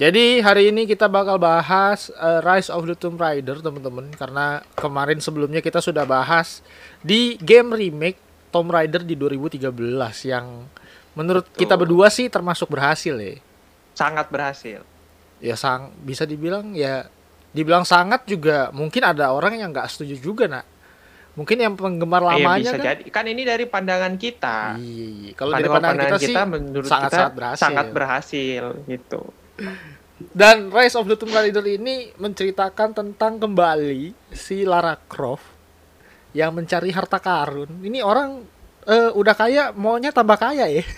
Jadi hari ini kita bakal bahas uh, Rise of the Tomb Raider teman-teman karena kemarin sebelumnya kita sudah bahas di game remake Tomb Raider di 2013 yang menurut Betul. kita berdua sih termasuk berhasil ya. Sangat berhasil. Ya sang bisa dibilang ya dibilang sangat juga mungkin ada orang yang nggak setuju juga nak. Mungkin yang penggemar iya, lamanya bisa kan. Jadi kan ini dari pandangan kita. Iya, kalau dari pandangan, pandangan kita, kita sih menurut sangat, kita sangat berhasil. Sangat berhasil gitu. Dan Rise of the Tomb Raider ini menceritakan tentang kembali si Lara Croft yang mencari harta karun. Ini orang uh, udah kaya, maunya tambah kaya ya.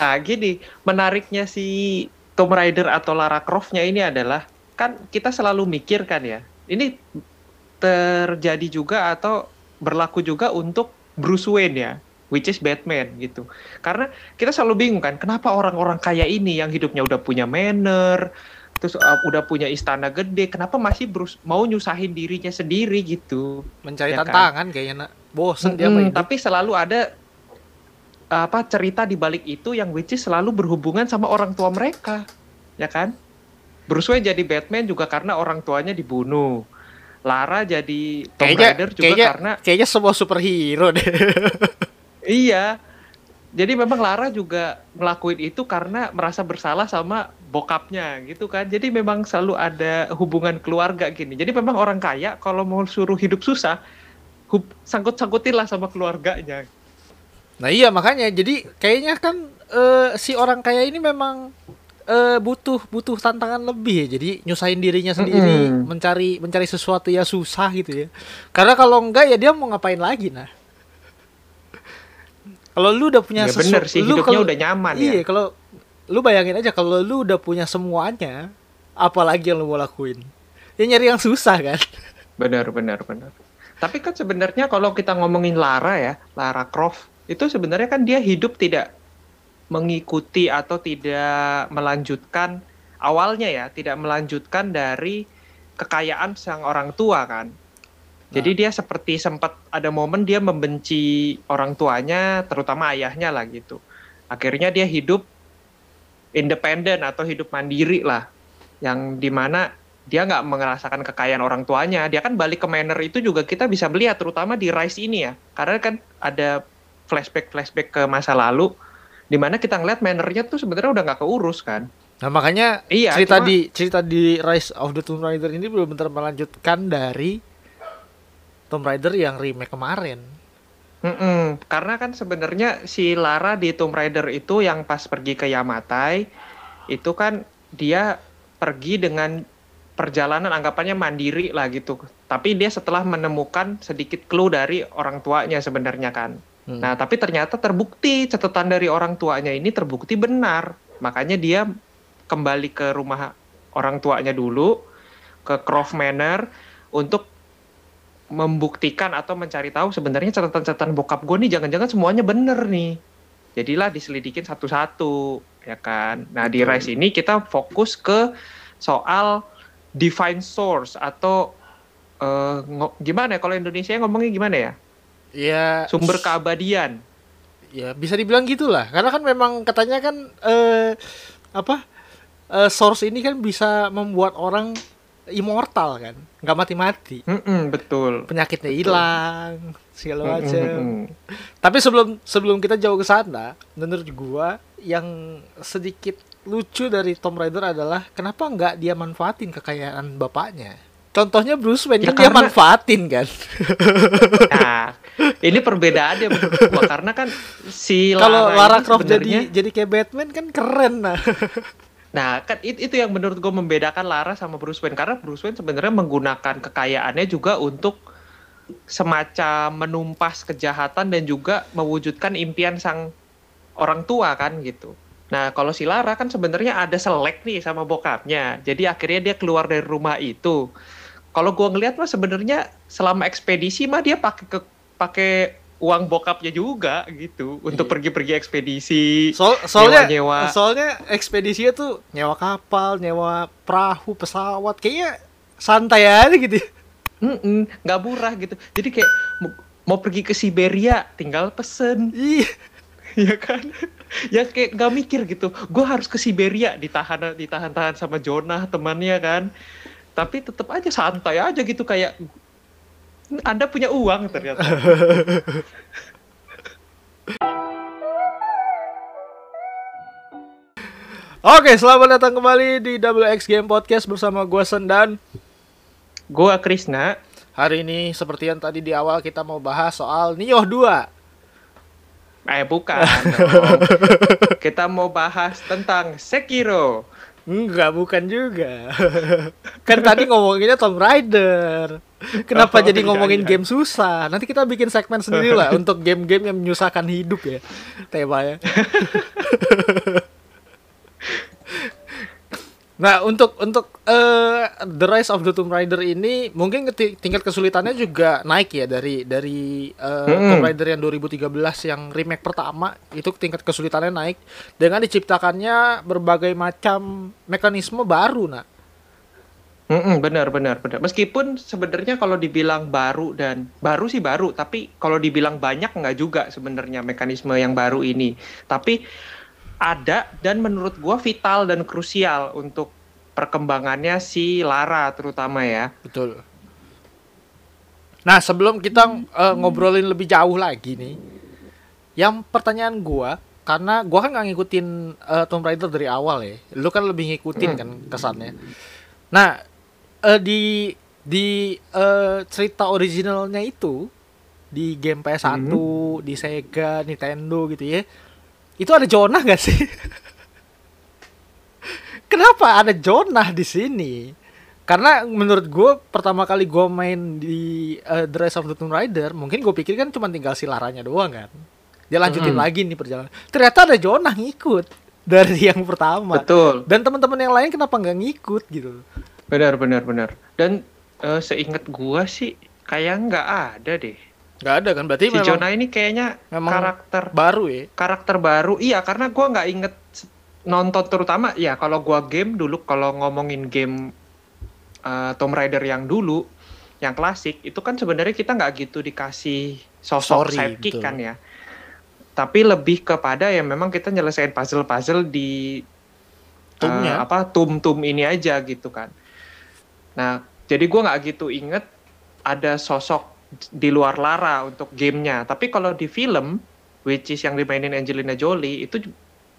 nah, gini, menariknya si Tomb Raider atau Lara Croft-nya ini adalah kan kita selalu mikir kan ya. Ini terjadi juga atau berlaku juga untuk Bruce Wayne ya which is Batman gitu. Karena kita selalu bingung kan, kenapa orang-orang kaya ini yang hidupnya udah punya manner, terus uh, udah punya istana gede, kenapa masih Bruce mau nyusahin dirinya sendiri gitu? Mencari ya tantangan kan? kayaknya, nak. bosen hmm, dia main. Tapi selalu ada apa cerita di balik itu yang which is selalu berhubungan sama orang tua mereka, ya kan? Bruce Wayne jadi Batman juga karena orang tuanya dibunuh. Lara jadi Tomb kayaknya, Raider juga kayaknya, karena kayaknya semua superhero deh. Iya. Jadi memang Lara juga ngelakuin itu karena merasa bersalah sama bokapnya gitu kan. Jadi memang selalu ada hubungan keluarga gini. Jadi memang orang kaya kalau mau suruh hidup susah, sangkut-sangkutin lah sama keluarganya. Nah iya makanya jadi kayaknya kan uh, si orang kaya ini memang uh, butuh butuh tantangan lebih ya. Jadi nyusahin dirinya sendiri, mm -hmm. mencari mencari sesuatu yang susah gitu ya. Karena kalau enggak ya dia mau ngapain lagi nah. Kalau lu udah punya ya bener sih, lu hidupnya kalo, udah nyaman iya, ya. Iya, kalau lu bayangin aja kalau lu udah punya semuanya, apalagi yang lu mau lakuin? Ya nyari yang susah kan? Benar, benar, benar. Tapi kan sebenarnya kalau kita ngomongin Lara ya, Lara Croft, itu sebenarnya kan dia hidup tidak mengikuti atau tidak melanjutkan awalnya ya, tidak melanjutkan dari kekayaan sang orang tua kan. Jadi dia seperti sempat ada momen dia membenci orang tuanya, terutama ayahnya lah gitu. Akhirnya dia hidup independen atau hidup mandiri lah, yang di mana dia nggak merasakan kekayaan orang tuanya. Dia kan balik ke Manor itu juga kita bisa melihat, terutama di Rise ini ya, karena kan ada flashback-flashback ke masa lalu, di mana kita ngeliat Manornya tuh sebenarnya udah nggak keurus kan. Nah makanya iya, cerita cuma, di cerita di Rise of the Tomb Raider ini belum benar melanjutkan dari Tomb Raider yang remake kemarin. Mm -mm. Karena kan sebenarnya si Lara di Tomb Raider itu yang pas pergi ke Yamatai itu kan dia pergi dengan perjalanan anggapannya mandiri lah gitu. Tapi dia setelah menemukan sedikit clue dari orang tuanya sebenarnya kan. Hmm. Nah, tapi ternyata terbukti catatan dari orang tuanya ini terbukti benar. Makanya dia kembali ke rumah orang tuanya dulu ke Croft Manor untuk membuktikan atau mencari tahu sebenarnya catatan-catatan bokap gue nih jangan-jangan semuanya bener nih. Jadilah diselidikin satu-satu, ya kan. Nah, di Rise ini kita fokus ke soal divine source atau uh, gimana ya kalau Indonesia ngomongnya gimana ya? Ya sumber keabadian. Ya, bisa dibilang gitulah. Karena kan memang katanya kan uh, apa? Uh, source ini kan bisa membuat orang immortal kan? Nggak mati-mati. Mm -mm, betul. Penyakitnya hilang segala macam mm -mm. tapi sebelum sebelum kita jauh ke sana menurut gua yang sedikit lucu dari Tom Raider adalah kenapa nggak dia manfaatin kekayaan bapaknya? Contohnya Bruce Wayne ya, kan karena... dia manfaatin kan? Nah ini perbedaannya gua karena kan si kalau Lara Croft jadi jadi kayak Batman kan keren nah Nah, kan itu, yang menurut gue membedakan Lara sama Bruce Wayne karena Bruce Wayne sebenarnya menggunakan kekayaannya juga untuk semacam menumpas kejahatan dan juga mewujudkan impian sang orang tua kan gitu. Nah, kalau si Lara kan sebenarnya ada selek nih sama bokapnya. Jadi akhirnya dia keluar dari rumah itu. Kalau gue ngeliat mah sebenarnya selama ekspedisi mah dia pakai pakai uang bokapnya juga gitu untuk iya. pergi-pergi ekspedisi. So, soalnya nyewa, -nyewa. soalnya ekspedisinya tuh nyewa kapal, nyewa perahu, pesawat, kayaknya santai aja gitu. Mm -mm, nggak murah gitu. Jadi kayak mau, pergi ke Siberia tinggal pesen. Iya. Kan? ya kayak gak mikir gitu gue harus ke Siberia ditahan ditahan tahan sama Jonah temannya kan tapi tetap aja santai aja gitu kayak anda punya uang ternyata Oke, selamat datang kembali di Double X Game Podcast bersama gue Sendan. gue Krisna Hari ini seperti yang tadi di awal kita mau bahas soal Nioh 2. eh bukan kita mau bahas tentang Sekiro Enggak, bukan juga. kan tadi ngomonginnya Tomb Raider. Kenapa Oh, jadi iya, ngomongin iya. game susah? Nanti kita bikin segmen sendiri lah untuk game-game yang menyusahkan hidup ya. Temanya. Nah, untuk untuk eh, The Rise of the Tomb Raider ini mungkin tingkat kesulitannya juga naik ya dari dari eh, Mm-mm. Tomb Raider yang 2013 yang remake pertama itu tingkat kesulitannya naik dengan diciptakannya berbagai macam mekanisme baru, nah. Mm-mm, benar benar benar meskipun sebenarnya kalau dibilang baru dan baru sih baru tapi kalau dibilang banyak nggak juga sebenarnya mekanisme yang baru ini tapi ada dan menurut gua vital dan krusial untuk perkembangannya si Lara terutama ya Betul. Nah, sebelum kita eh, ngobrolin lebih jauh lagi nih, yang pertanyaan gua karena gua kan nggak ngikutin eh, Tomb Raider dari awal ya, lu kan lebih ngikutin Hmm. kan kesannya. Nah, eh, di di eh, cerita originalnya itu di game PS1, di Sega, Nintendo gitu ya, itu ada Jonah gak sih? Kenapa ada Jonah di sini? Karena menurut gue pertama kali gue main di The Rise of the Tomb Raider, mungkin gue pikir kan cuma tinggal si Laranya doang kan. Dia lanjutin Mhm. lagi nih perjalanan. Ternyata ada Jonah ngikut dari yang pertama. betul Dan teman-teman yang lain kenapa nggak ngikut gitu? benar benar benar dan eh, seingat gua sih kayak nggak ada deh Nggak ada kan? Berarti si memang Jonah ini kayaknya memang- karakter baru ya. karakter baru iya karena gua nggak inget nonton terutama ya kalau gua game dulu kalau ngomongin game uh, Tomb Raider yang dulu yang klasik itu kan sebenarnya kita nggak gitu dikasih sosok Story, sidekick betul. kan ya tapi lebih kepada ya memang kita nyelesain puzzle-puzzle di uh, Tomb-nya. apa tum-tum ini aja gitu kan nah jadi gua nggak gitu inget ada sosok di luar Lara untuk gamenya tapi kalau di film which is yang dimainin Angelina Jolie itu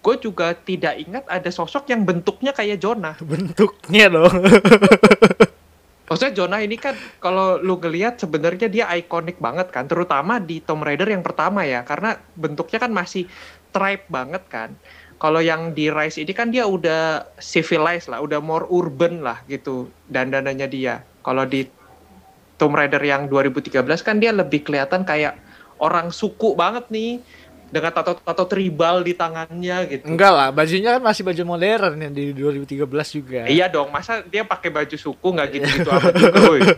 gue juga tidak ingat ada sosok yang bentuknya kayak Jonah Bentuknya dong. Maksudnya Jonah ini kan kalau lu ngelihat sebenarnya dia ikonik banget kan, terutama di Tomb Raider yang pertama ya, karena bentuknya kan masih tribe banget kan. Kalau yang di Rise ini kan dia udah civilized lah, udah more urban lah gitu dandanannya dia. Kalau di Tomb Raider yang 2013 kan dia lebih kelihatan kayak orang suku banget nih dengan tato-tato tribal di tangannya gitu. Enggak lah, bajunya kan masih baju modern yang di 2013 juga. Iya dong, masa dia pakai baju suku nggak gitu-gitu amat juga, woy.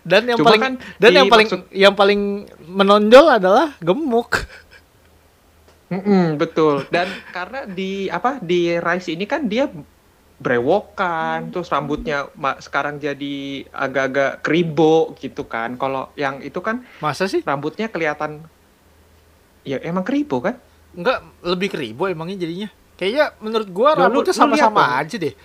Dan yang Cuma paling kan dan yang paling maksud- yang paling menonjol adalah gemuk. Mm-mm, betul. Dan karena di apa di Rise ini kan dia brewokan, terus rambutnya sekarang jadi agak-agak kribo gitu kan. Kalau yang itu kan Masa sih? rambutnya kelihatan ya emang kribo kan? Enggak lebih keribu emangnya jadinya. Kayaknya menurut gua Ya, rambutnya sama-sama aja deh.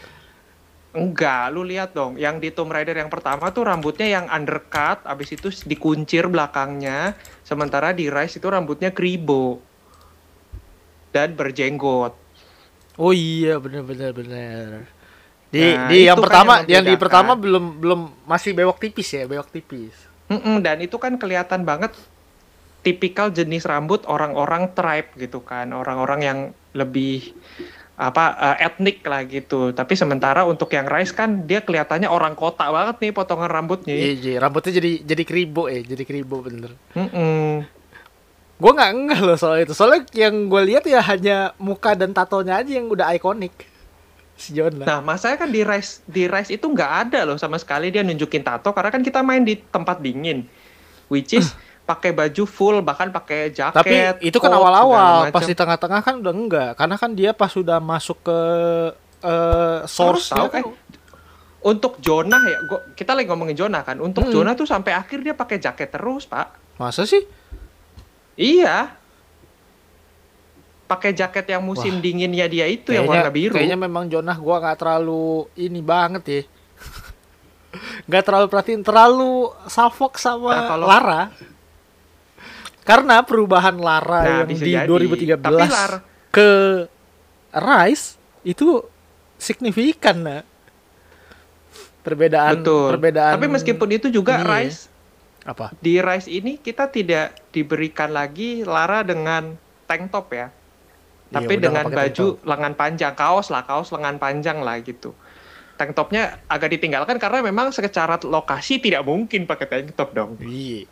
Enggak, lu lihat dong. Yang di Tomb Raider yang pertama tuh rambutnya yang undercut, abis itu dikuncir belakangnya. Sementara di Rise itu rambutnya kribo dan berjenggot. Oh iya bener bener bener. Di Nah, di yang kan pertama yang yang, di pertama belum belum masih bewok tipis ya, bewok tipis. Mm-mm, dan itu kan kelihatan banget tipikal jenis rambut orang-orang tribe gitu kan, orang-orang yang lebih apa eh, etnik lah gitu. Tapi sementara untuk yang Rice kan dia kelihatannya orang kota banget nih potongan rambutnya. Iya, iya, rambutnya jadi jadi keribo eh, jadi keribo bener. Mm-mm. Gue nggak ngeh loh soal itu. Soalnya yang gue lihat ya hanya muka dan tatonya aja yang udah ikonik. Si Jonah. Nah, masalahnya kan di Rice di Rice itu nggak ada loh sama sekali dia nunjukin tato karena kan kita main di tempat dingin, which is pakai baju full bahkan pakai jaket. Tapi itu kan awal-awal, pas di tengah-tengah kan udah enggak. Karena kan dia pas sudah masuk ke eh source tahu, eh, untuk Jonah ya, gua, kita lagi ngomongin Jonah kan. Untuk Hmm. Jonah tuh sampai akhir dia pakai jaket terus, Pak. Masa sih? Iya. pakai jaket yang musim Wah. dinginnya dia itu yang warna biru. Kayaknya memang Jonah gua nggak terlalu ini banget ya. Nggak terlalu perhatiin, terlalu salfok sama Nah, kalau- Lara. Karena perubahan Lara Nah, yang di jadi. 2013 Tapi Lara- ke Rise itu signifikan nah. Perbedaan Betul. perbedaan Tapi meskipun itu juga ini ya. Apa? di Rise ini kita tidak diberikan lagi Lara dengan tank top ya. Iya, Tapi udah dengan baju lengan panjang, kaos lah, kaos lengan panjang lah gitu. Tank topnya agak ditinggalkan karena memang secara lokasi tidak mungkin pakai tank top dong. Iya.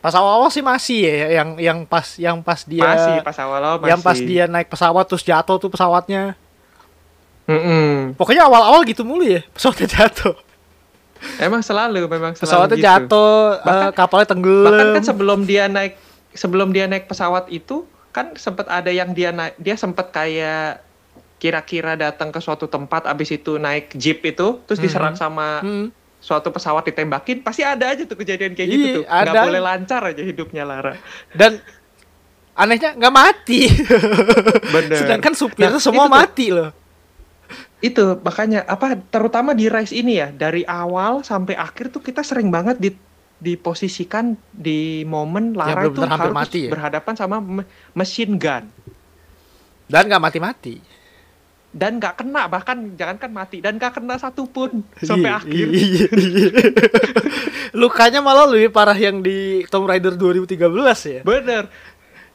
Pas awal-awal sih masih ya yang yang pas yang pas dia masih pas awal-awal masih. yang pas dia naik pesawat terus jatuh tuh pesawatnya. Mm-mm. Pokoknya awal-awal gitu mulu ya, pesawatnya jatuh. Emang selalu memang selalu Pesawatnya gitu. jatuh, eh, Bahkan- kapalnya tenggelam. Bahkan kan sebelum dia naik sebelum dia naik pesawat itu kan sempat ada yang dia naik dia sempat kayak kira-kira datang ke suatu tempat abis itu naik jeep itu terus Mhm. diserang sama Hmm. suatu pesawat ditembakin pasti ada aja tuh kejadian kayak Iya, gitu tuh nggak ada. boleh lancar aja hidupnya Lara Dan anehnya nggak mati. bener Sedangkan supirnya Nah, semua tuh. mati loh. Itu makanya apa terutama di race ini ya dari awal sampai akhir tuh kita sering banget di diposisikan di momen Lara itu bener-bener hampir harus mati ya? berhadapan sama me- machine gun Dan nggak mati-mati. dan nggak kena bahkan jangankan mati dan nggak kena satupun sampai Iya, akhir iya, iya. Lukanya malah lebih parah yang di Tomb Raider 2013 ya. bener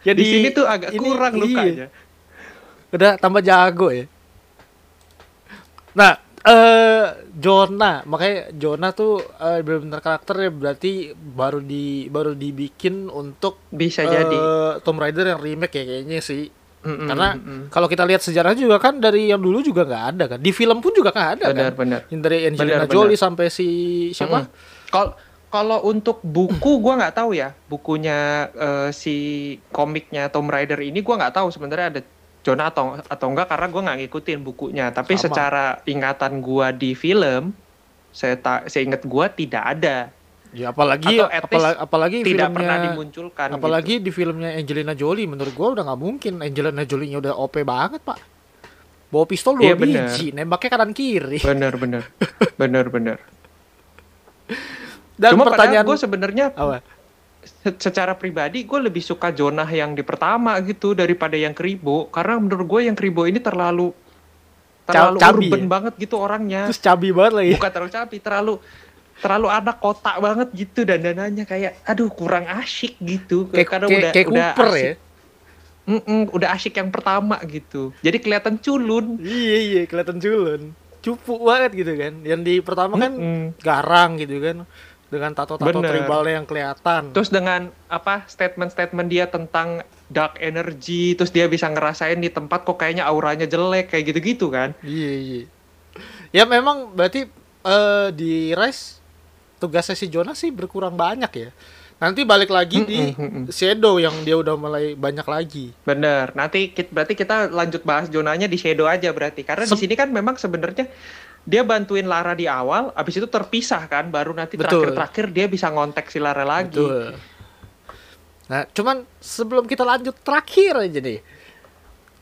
Ya di, sini tuh agak ini- kurang iya. lukanya Udah tambah jago ya. Nah, eh Jonah, makanya Jonah tuh eh, benar-benar karakternya berarti baru di baru dibikin untuk bisa eh, jadi Tomb Raider yang remake ya kayaknya sih. Mm-mm, Karena mm-mm. kalau kita lihat sejarah juga kan dari yang dulu juga nggak ada kan. Di film pun juga nggak ada benar kan. benar Yang dari Angelina Benar, Jolie benar. sampai si siapa? Kalau kalau untuk buku gua nggak tahu ya bukunya eh, si komiknya Tomb Raider ini gua nggak tahu sebenarnya ada Jonah atau atau enggak karena gua nggak ngikutin bukunya tapi Sama. secara ingatan gua di film saya tak seingat gua tidak ada Ya apalagi Atau apalagi, apalagi tidak filmnya pernah dimunculkan apalagi gitu. di filmnya Angelina Jolie menurut gua udah nggak mungkin Angelina Jolie-nya udah OP banget, Pak. Bawa pistol dua bener. biji, nembaknya kanan kiri. bener bener bener bener Dan cuma pertanyaan gue sebenarnya secara pribadi gue lebih suka Jonah yang di pertama gitu daripada yang Kribo karena menurut gue yang Kribo ini terlalu terlalu cabi urban ya? banget gitu orangnya Terus cabi banget lagi. bukan terlalu cabi terlalu terlalu anak kotak banget gitu dan dananya kayak aduh kurang asyik gitu Kayak karena kayak, udah kayak udah Cooper asyik, ya. Mm-mm, udah asyik yang pertama gitu jadi kelihatan culun Iya iya kelihatan culun. Cupu banget gitu kan. Yang di pertama kan Mm-mm. garang gitu kan. Dengan tato-tato tribalnya yang kelihatan. terus dengan apa statement-statement dia tentang dark energy terus dia bisa ngerasain di tempat kok kayaknya auranya jelek kayak gitu-gitu kan Iya iya. Ya memang berarti eh, di Rise tugasnya si Jonah sih berkurang banyak ya. Nanti balik lagi di. Shadow yang dia udah mulai banyak lagi. Bener. Nanti kit- berarti kita lanjut bahas zonanya di Shadow aja berarti. Karena di Sep- sini kan memang sebenarnya dia bantuin Lara di awal, abis itu terpisah kan, baru nanti terakhir-terakhir dia bisa ngontek si Lara lagi. Betul. Nah, cuman sebelum kita lanjut terakhir aja nih.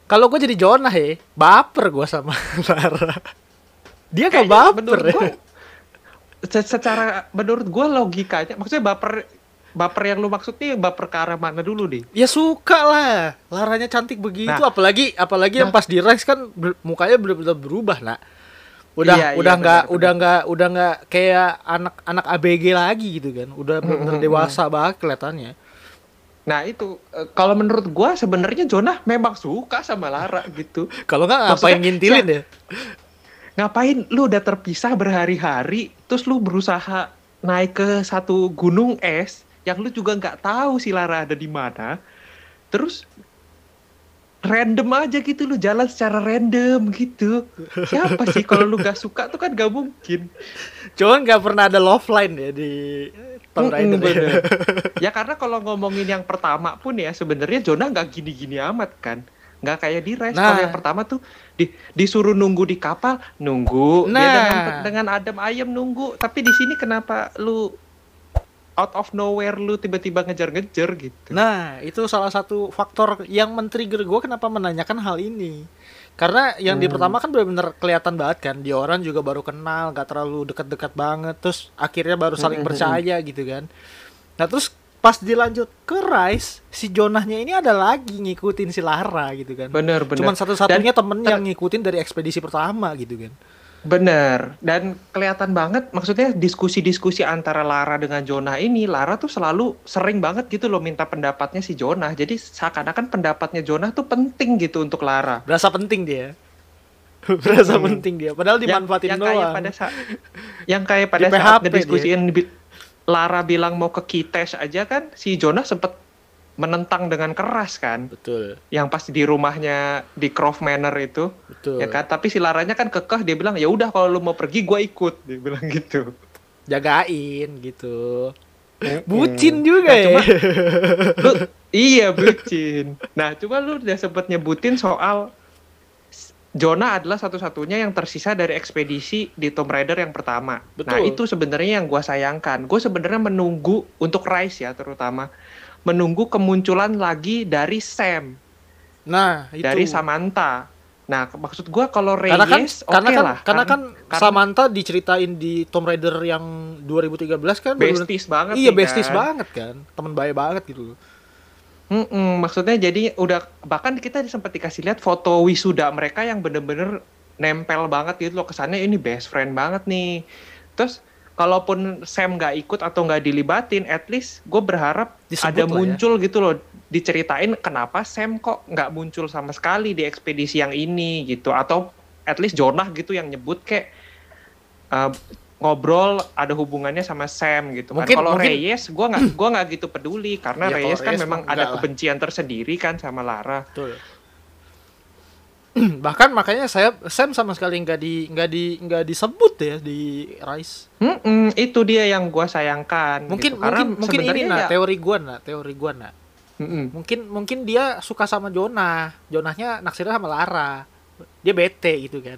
Kalau gue jadi Jonah ya, baper gue sama Lara. Dia gak Kayaknya baper gua, se- secara menurut gua logikanya, maksudnya baper baper yang lu maksud nih baper ke arah mana dulu nih? Ya suka lah. Laranya cantik begitu, Nah. apalagi apalagi yang Nah. pas di Rise kan ber- mukanya bener-bener berubah, nak. Udah Iya, iya, udah nggak benar, udah nggak udah nggak kayak anak-anak ABG lagi gitu kan. Udah mm, dewasa banget kelihatannya. Nah itu eh, kalau menurut gua sebenarnya Jonah memang suka sama Lara gitu. Kalau nggak ngapain ngintilin ya? ngapain lu udah terpisah berhari-hari terus lu berusaha naik ke satu gunung es yang lu juga nggak tahu si Lara ada di mana terus random aja gitu lu jalan secara random gitu siapa sih kalau lu gak suka tuh kan gak mungkin Cuman nggak pernah ada love line ya di Tomb Raider. ya. bener. ya karena kalau ngomongin yang pertama pun ya sebenarnya Jonah nggak gini-gini amat kan nggak kayak di Rise Nah. kalau yang pertama tuh di, disuruh nunggu di kapal nunggu dia Nah. dengan dengan adem ayem nunggu tapi di sini kenapa lu out of nowhere lu tiba-tiba ngejar-ngejar gitu. Nah, itu salah satu faktor yang men-trigger gue kenapa menanyakan hal ini. Karena yang di Hmm. pertama kan benar-benar kelihatan banget kan, dia orang juga baru kenal, gak terlalu dekat-dekat banget, terus akhirnya baru saling Hmm, percaya gitu kan. Nah, terus pas dilanjut ke Rise, si Jonahnya ini ada lagi ngikutin si Lara gitu kan. Bener bener. Cuman satu-satunya temen yang ngikutin dari ekspedisi pertama gitu kan. Bener. Dan kelihatan banget maksudnya diskusi-diskusi antara Lara dengan Jonah ini, Lara tuh selalu sering banget gitu loh minta pendapatnya si Jonah. Jadi seakan-akan pendapatnya Jonah tuh penting gitu untuk Lara. Berasa penting dia. Berasa Hmm. penting dia. Padahal dimanfaatin yang, yang kayak doang. pada saat yang kayak pada Di saat ngediskusiin Lara bilang mau ke Kitesh aja kan si Jonah sempet menentang dengan keras kan Betul, yang pas di rumahnya di Croft Manor itu betul. ya kan tapi si Laranya kan kekeh dia bilang ya udah kalau lu mau pergi gua ikut dia bilang gitu Jagain gitu. Bucin juga Nah, ya. cuma- lu iya bucin nah cuma lu udah sempet nyebutin soal Jonah adalah satu-satunya yang tersisa dari ekspedisi di Tomb Raider yang pertama. Nah Betul. itu sebenarnya yang gua sayangkan. Gue sebenarnya menunggu untuk Rise ya terutama menunggu kemunculan lagi dari Sam, Nah, itu. dari Samantha. Nah maksud gua kalau Reyes karena kan oke karena kan lah. karena kan karena- Samantha diceritain di Tomb Raider yang 2013 kan besties banget. Iya, besties kan. banget kan. Temen baik banget gitu loh. Mm-mm, maksudnya jadi udah bahkan kita sempat dikasih lihat foto wisuda mereka yang bener-bener nempel banget gitu loh kesannya ini best friend banget nih. Terus kalaupun Sam nggak ikut atau nggak dilibatin, at least gue berharap Disebut ada ya. muncul gitu loh diceritain kenapa Sam kok nggak muncul sama sekali di ekspedisi yang ini gitu atau at least Jonah gitu yang nyebut kayak uh, ngobrol ada hubungannya sama Sam gitu kan. Mungkin- Kalau mungkin- Reyes gua nggak gua nggak gitu peduli karena Ya, Reyes kan Reyes memang ada lah. kebencian tersendiri kan sama Lara. Betul. Bahkan makanya saya Sam sama sekali nggak di nggak di nggak disebut ya di Rise. Mm-mm, itu dia yang gua sayangkan. Mungkin gitu. Karena mungkin mungkin ini sebenarnya nah ya- teori gua nah, teori gua nah. Mm-mm. Mungkin mungkin dia suka sama Jonah. Jonahnya naksirnya sama Lara. Dia bete gitu kan.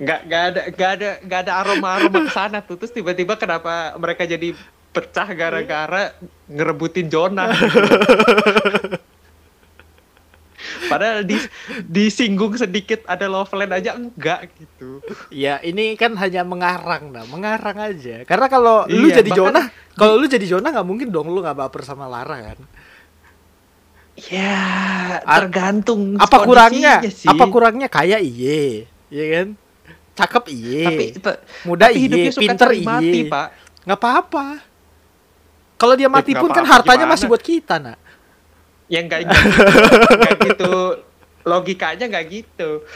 nggak nggak ada nggak ada nggak ada aroma aroma ke sana tuh terus tiba-tiba kenapa mereka jadi pecah gara-gara ngerebutin Jonah padahal di disinggung sedikit ada love line aja enggak gitu Ya ini kan hanya mengarang nah, mengarang aja. Karena kalau lu Iya, jadi bahkan Jonah, kalau lu jadi Jonah nggak mungkin dong lu nggak baper sama Lara kan. ya tergantung Apa kurangnya? sih. Apa kurangnya kaya iye, iya kan? Cakep iye, tapi muda tapi iye, pinter cari mati iye. pak Nggak apa-apa. Kalau dia mati nggak pun kan hartanya gimana? masih buat kita nak. Yang nggak gitu, gitu logikanya nggak gitu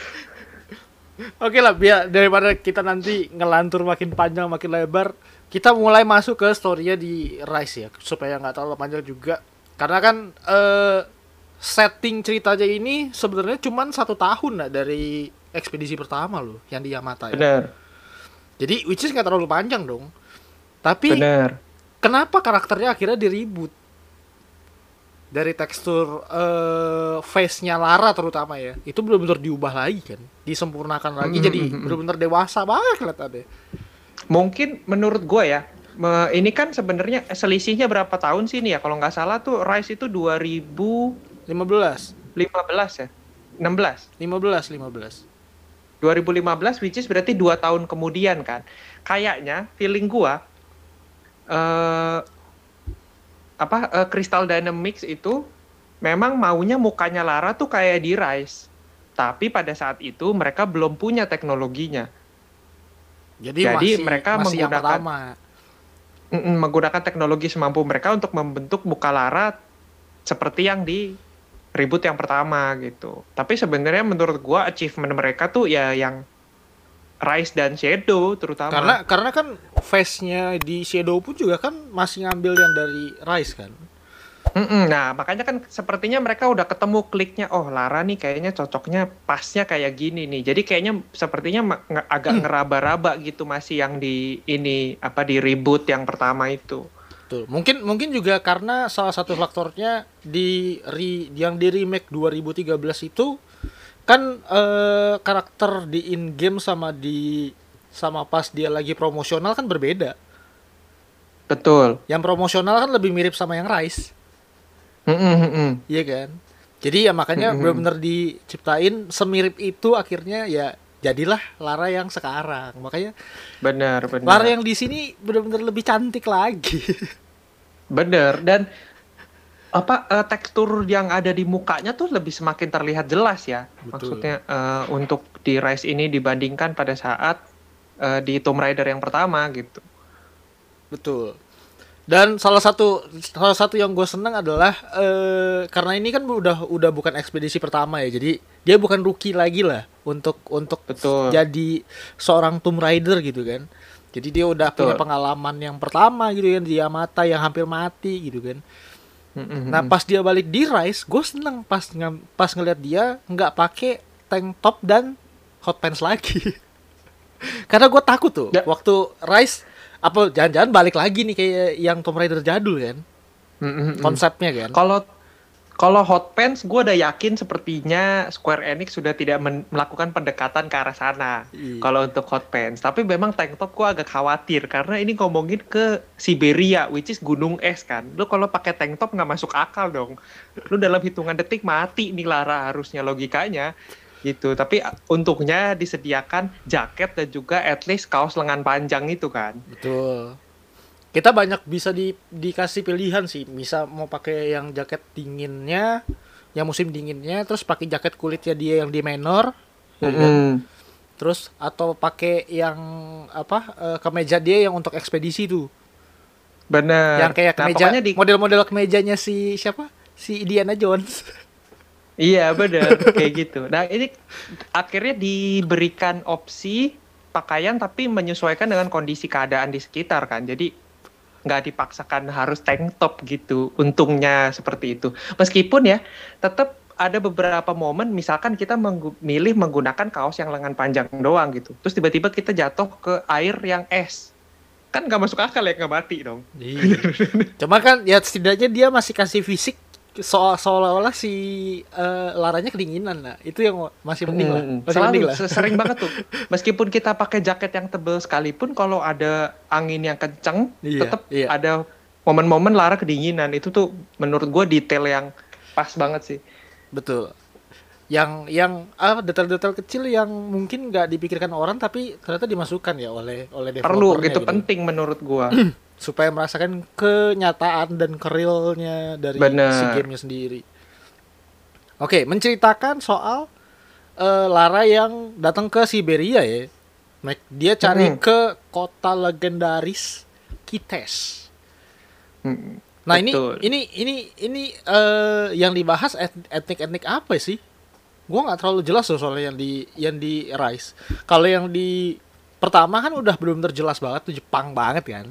Oke lah, biar daripada kita nanti ngelantur makin panjang makin lebar, kita mulai masuk ke storynya di Rise ya, supaya nggak terlalu panjang juga. Karena kan eh, setting ceritanya ini sebenarnya cuman satu tahun lah dari ekspedisi pertama loh, yang di Yamata ya. bener Jadi which is nggak terlalu panjang dong. Tapi bener kenapa karakternya akhirnya diribut? Dari tekstur eh face-nya Lara terutama ya. Itu benar-benar diubah lagi kan. Disempurnakan lagi Mm, jadi mm, mm. benar-benar dewasa banget kelihatannya. mungkin menurut gue ya me- ini kan sebenarnya selisihnya berapa tahun sih nih ya kalau nggak salah tuh Rise itu 2015 15. ya 16 15 15. 2015 which is berarti dua tahun kemudian kan kayaknya feeling gua eh apa eh, Crystal Dynamics itu memang maunya mukanya Lara tuh kayak di Rise tapi pada saat itu mereka belum punya teknologinya Jadi, Jadi masih, mereka masih yang menggunakan- pertama. Mm-mm, menggunakan teknologi semampu mereka untuk membentuk muka Lara seperti yang di reboot yang pertama gitu. Tapi sebenarnya menurut gua achievement mereka tuh ya yang Rise dan Shadow terutama. Karena karena kan face-nya di Shadow pun juga kan masih ngambil yang dari Rise kan. Mm-mm, nah makanya kan sepertinya mereka udah ketemu kliknya. Oh Lara nih kayaknya cocoknya pasnya kayak gini nih. Jadi kayaknya sepertinya agak ngeraba-raba gitu masih yang di ini apa di reboot yang pertama itu. Tuh, mungkin mungkin juga karena salah satu faktornya di re- yang di remake 2013 itu kan eh, karakter di in game sama di sama pas dia lagi promosional kan berbeda. Betul. Yang promosional kan lebih mirip sama yang Rise. Mm -mm. Iya kan? Jadi ya makanya benar-benar diciptain semirip itu akhirnya ya jadilah Lara yang sekarang. Makanya Benar, benar. Lara yang di sini benar-benar lebih cantik lagi. Bener dan apa eh, tekstur yang ada di mukanya tuh lebih semakin terlihat jelas ya. Betul. Maksudnya eh, untuk di Rise ini dibandingkan pada saat eh, di Tomb Raider yang pertama gitu. Betul. Dan salah satu salah satu yang gue seneng adalah eh, karena ini kan udah udah bukan ekspedisi pertama ya. Jadi dia bukan rookie lagi lah untuk untuk Betul. jadi seorang Tomb Raider gitu kan. Jadi dia udah Betul. punya pengalaman yang pertama gitu kan di Yamata yang hampir mati gitu kan. Nah pas dia balik di Rise, gue seneng pas nge- pas ngeliat dia nggak pakai tank top dan hot pants lagi. Karena gue takut tuh Ya. waktu Rise apa jangan-jangan balik lagi nih kayak yang Tomb Raider jadul kan Mm-mm. konsepnya kan. Kalau kalau hot pants gue udah yakin sepertinya Square Enix sudah tidak melakukan pendekatan ke arah sana. Iya. Kalau untuk hot pants, tapi memang tank top gue agak khawatir karena ini ngomongin ke Siberia, which is gunung es kan. Lu kalau pakai tank top nggak masuk akal dong. Lu dalam hitungan detik mati nih Lara harusnya logikanya gitu. Tapi untungnya disediakan jaket dan juga at least kaos lengan panjang itu kan. Betul. Kita banyak bisa di, dikasih pilihan sih. Bisa mau pakai yang jaket dinginnya, yang musim dinginnya, terus pakai jaket kulitnya dia yang di menor, ya kan? Mm-mm. terus atau pakai yang apa eh, kemeja dia yang untuk ekspedisi tuh. Bener. yang kayak Nah, kemeja pokoknya di model-model kemejanya si siapa? Si Indiana Jones. Iya benar kayak gitu. Nah ini akhirnya diberikan opsi pakaian tapi menyesuaikan dengan kondisi keadaan di sekitar kan. Jadi nggak dipaksakan harus tank top gitu. Untungnya seperti itu. Meskipun ya tetap ada beberapa momen misalkan kita menggu- milih menggunakan kaos yang lengan panjang doang gitu. Terus tiba-tiba kita jatuh ke air yang es. Kan nggak masuk akal ya nggak mati dong. Iya. Cuma kan ya setidaknya dia masih kasih fisik so seolah-olah si eh, laranya kedinginan lah. Itu yang masih penting lah. Masih Selalu penting lah. se- sering banget tuh. Meskipun kita pakai jaket yang tebel sekalipun kalau ada angin yang kenceng, Iya, tetap iya. ada momen-momen Lara kedinginan. Itu tuh menurut gue detail yang pas banget sih. Betul. Yang yang ah detail-detail kecil yang mungkin nggak dipikirkan orang tapi ternyata dimasukkan ya oleh oleh Perlu developernya gitu, penting menurut gue. supaya merasakan kenyataan dan kerealnya dari Bener. si gamenya sendiri. Oke, menceritakan soal eh, Lara yang datang ke Siberia ya. Dia cari Mm. ke kota legendaris Kites. Mm, Nah ini Betul. ini ini ini eh, yang dibahas et- etnik-etnik apa sih? Gua nggak terlalu jelas loh soalnya yang di yang di Rise. Kalau yang di pertama kan udah belum terjelas banget tuh Jepang banget kan.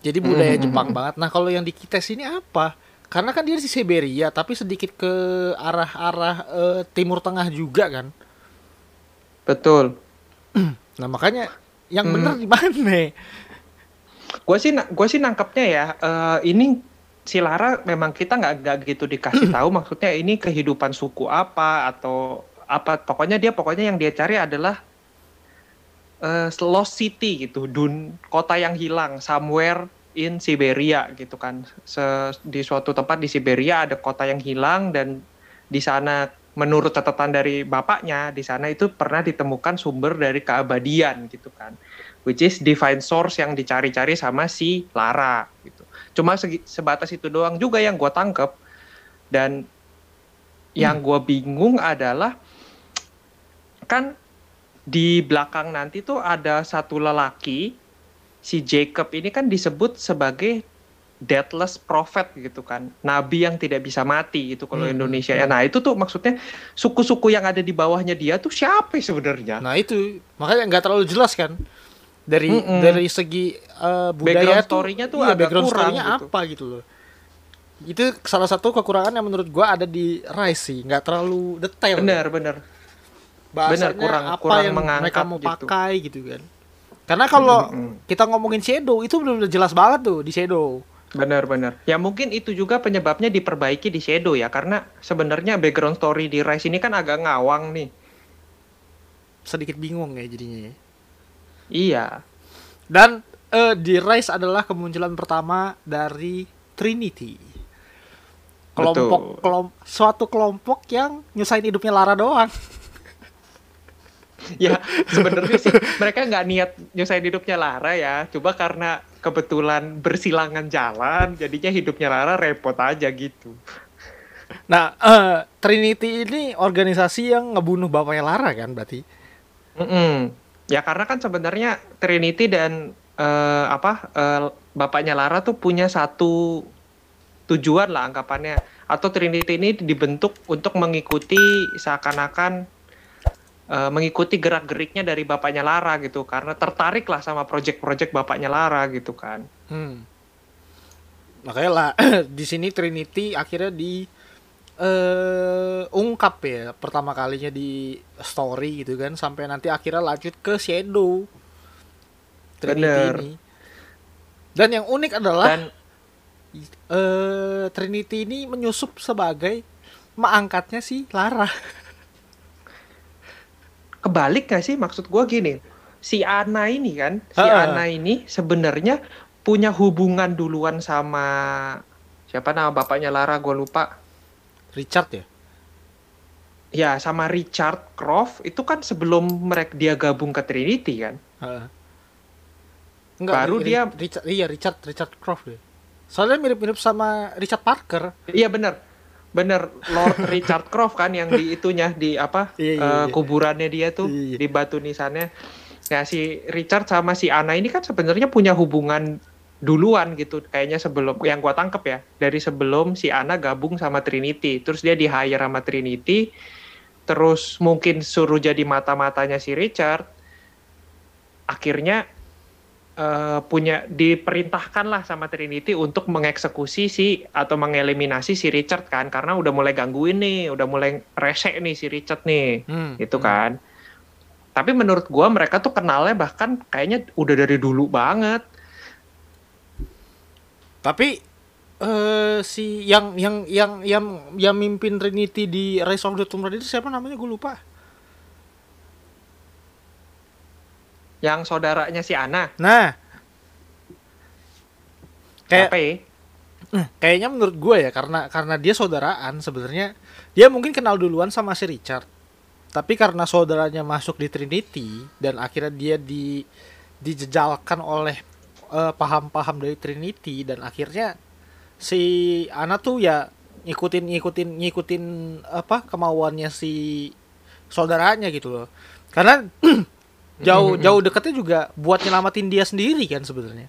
Jadi budaya Mhm. Jepang banget. Nah kalau yang di Kites ini apa? Karena kan dia di Siberia tapi sedikit ke arah-arah eh, Timur Tengah juga kan. Betul. Nah makanya yang Hmm. bener di mana? Gue sih gue sih nangkepnya ya eh, ini si Lara memang kita nggak nggak gitu dikasih tahu maksudnya ini kehidupan suku apa atau apa pokoknya dia pokoknya yang dia cari adalah eh, lost city gitu dun kota yang hilang somewhere in Siberia gitu kan. Se- di suatu tempat di Siberia ada kota yang hilang dan di sana menurut catatan dari bapaknya di sana itu pernah ditemukan sumber dari keabadian gitu kan. Which is divine source yang dicari-cari sama si Lara gitu. Cuma segi- sebatas itu doang juga yang gue tangkep. Dan yang gue bingung adalah kan di belakang nanti tuh ada satu lelaki si Jacob ini kan disebut sebagai deathless prophet gitu kan nabi yang tidak bisa mati itu kalau Hmm. Indonesia ya nah itu tuh maksudnya suku-suku yang ada di bawahnya dia tuh siapa sebenarnya Nah itu makanya nggak terlalu jelas kan dari Mm-mm. dari segi Background budaya tuh, story-nya tuh iya, agak background kurang gitu. apa gitu loh. Itu salah satu kekurangan yang menurut gua ada di Rise sih, nggak terlalu detail. bener bener Bahasanya bener, kurang- apa kurang yang mengangkat mereka mau gitu. pakai gitu kan. Karena kalau Mm-mm. kita ngomongin Shadow itu benar-benar jelas banget tuh di Shadow. Benar-benar. Ya mungkin itu juga penyebabnya diperbaiki di Shadow ya, karena sebenarnya background story di Rise ini kan agak ngawang nih. Sedikit bingung ya jadinya. ya. Iya. Dan eh, di Rise adalah kemunculan pertama dari Trinity. Kelompok kelom, suatu kelompok yang nyusahin hidupnya Lara doang. ya sebenarnya sih mereka nggak niat nyusahin hidupnya Lara ya. Coba karena kebetulan bersilangan jalan, jadinya hidupnya Lara repot aja gitu. Nah, uh, Trinity ini organisasi yang ngebunuh bapaknya Lara kan berarti? Mm -mm. Ya karena kan sebenarnya Trinity dan uh, apa uh, bapaknya Lara tuh punya satu tujuan lah anggapannya atau Trinity ini dibentuk untuk mengikuti seakan-akan uh, mengikuti gerak-geriknya dari bapaknya Lara gitu karena tertarik lah sama project-project bapaknya Lara gitu kan. Hmm. Makanya lah di sini Trinity akhirnya di uh, ungkap ya pertama kalinya di story gitu kan sampai nanti akhirnya lanjut ke Shadow Trinity Bener. ini. Dan yang unik adalah Dan, uh, Trinity ini menyusup sebagai mak angkatnya si Lara. Kebalik gak sih maksud gue gini? Si Ana ini kan, si uh. Ana ini sebenarnya punya hubungan duluan sama siapa nama bapaknya Lara gue lupa. Richard ya? Ya sama Richard Croft itu kan sebelum mereka dia gabung ke Trinity kan. Uh Enggak, baru dia Richard iya Richard Richard Croft deh. Soalnya mirip-mirip sama Richard Parker. Iya benar. Bener Lord Richard Croft kan yang di itunya di apa iya, iya, uh, kuburannya dia tuh iya, iya. di batu nisannya. Nah si Richard sama si Anna ini kan sebenarnya punya hubungan duluan gitu kayaknya sebelum yang gua tangkep ya dari sebelum si Anna gabung sama Trinity terus dia di hire sama Trinity terus mungkin suruh jadi mata-matanya si Richard akhirnya uh, punya diperintahkan lah sama Trinity untuk mengeksekusi si atau mengeliminasi si Richard kan karena udah mulai gangguin nih, udah mulai resek nih si Richard nih, hmm. itu hmm. kan. Tapi menurut gua mereka tuh kenalnya bahkan kayaknya udah dari dulu banget. Tapi uh, si yang yang yang yang yang mimpin Trinity di Rise of the Tomb Raider siapa namanya gue lupa. Yang saudaranya si Ana. Nah, kayak Apa ya? Eh, kayaknya menurut gue ya karena karena dia saudaraan sebenarnya dia mungkin kenal duluan sama si Richard. Tapi karena saudaranya masuk di Trinity dan akhirnya dia di dijejalkan oleh eh, paham-paham dari Trinity dan akhirnya si Ana tuh ya ngikutin ngikutin ngikutin apa kemauannya si saudaranya gitu loh. Karena jauh mm-hmm. jauh deketnya juga buat nyelamatin dia sendiri kan sebenarnya.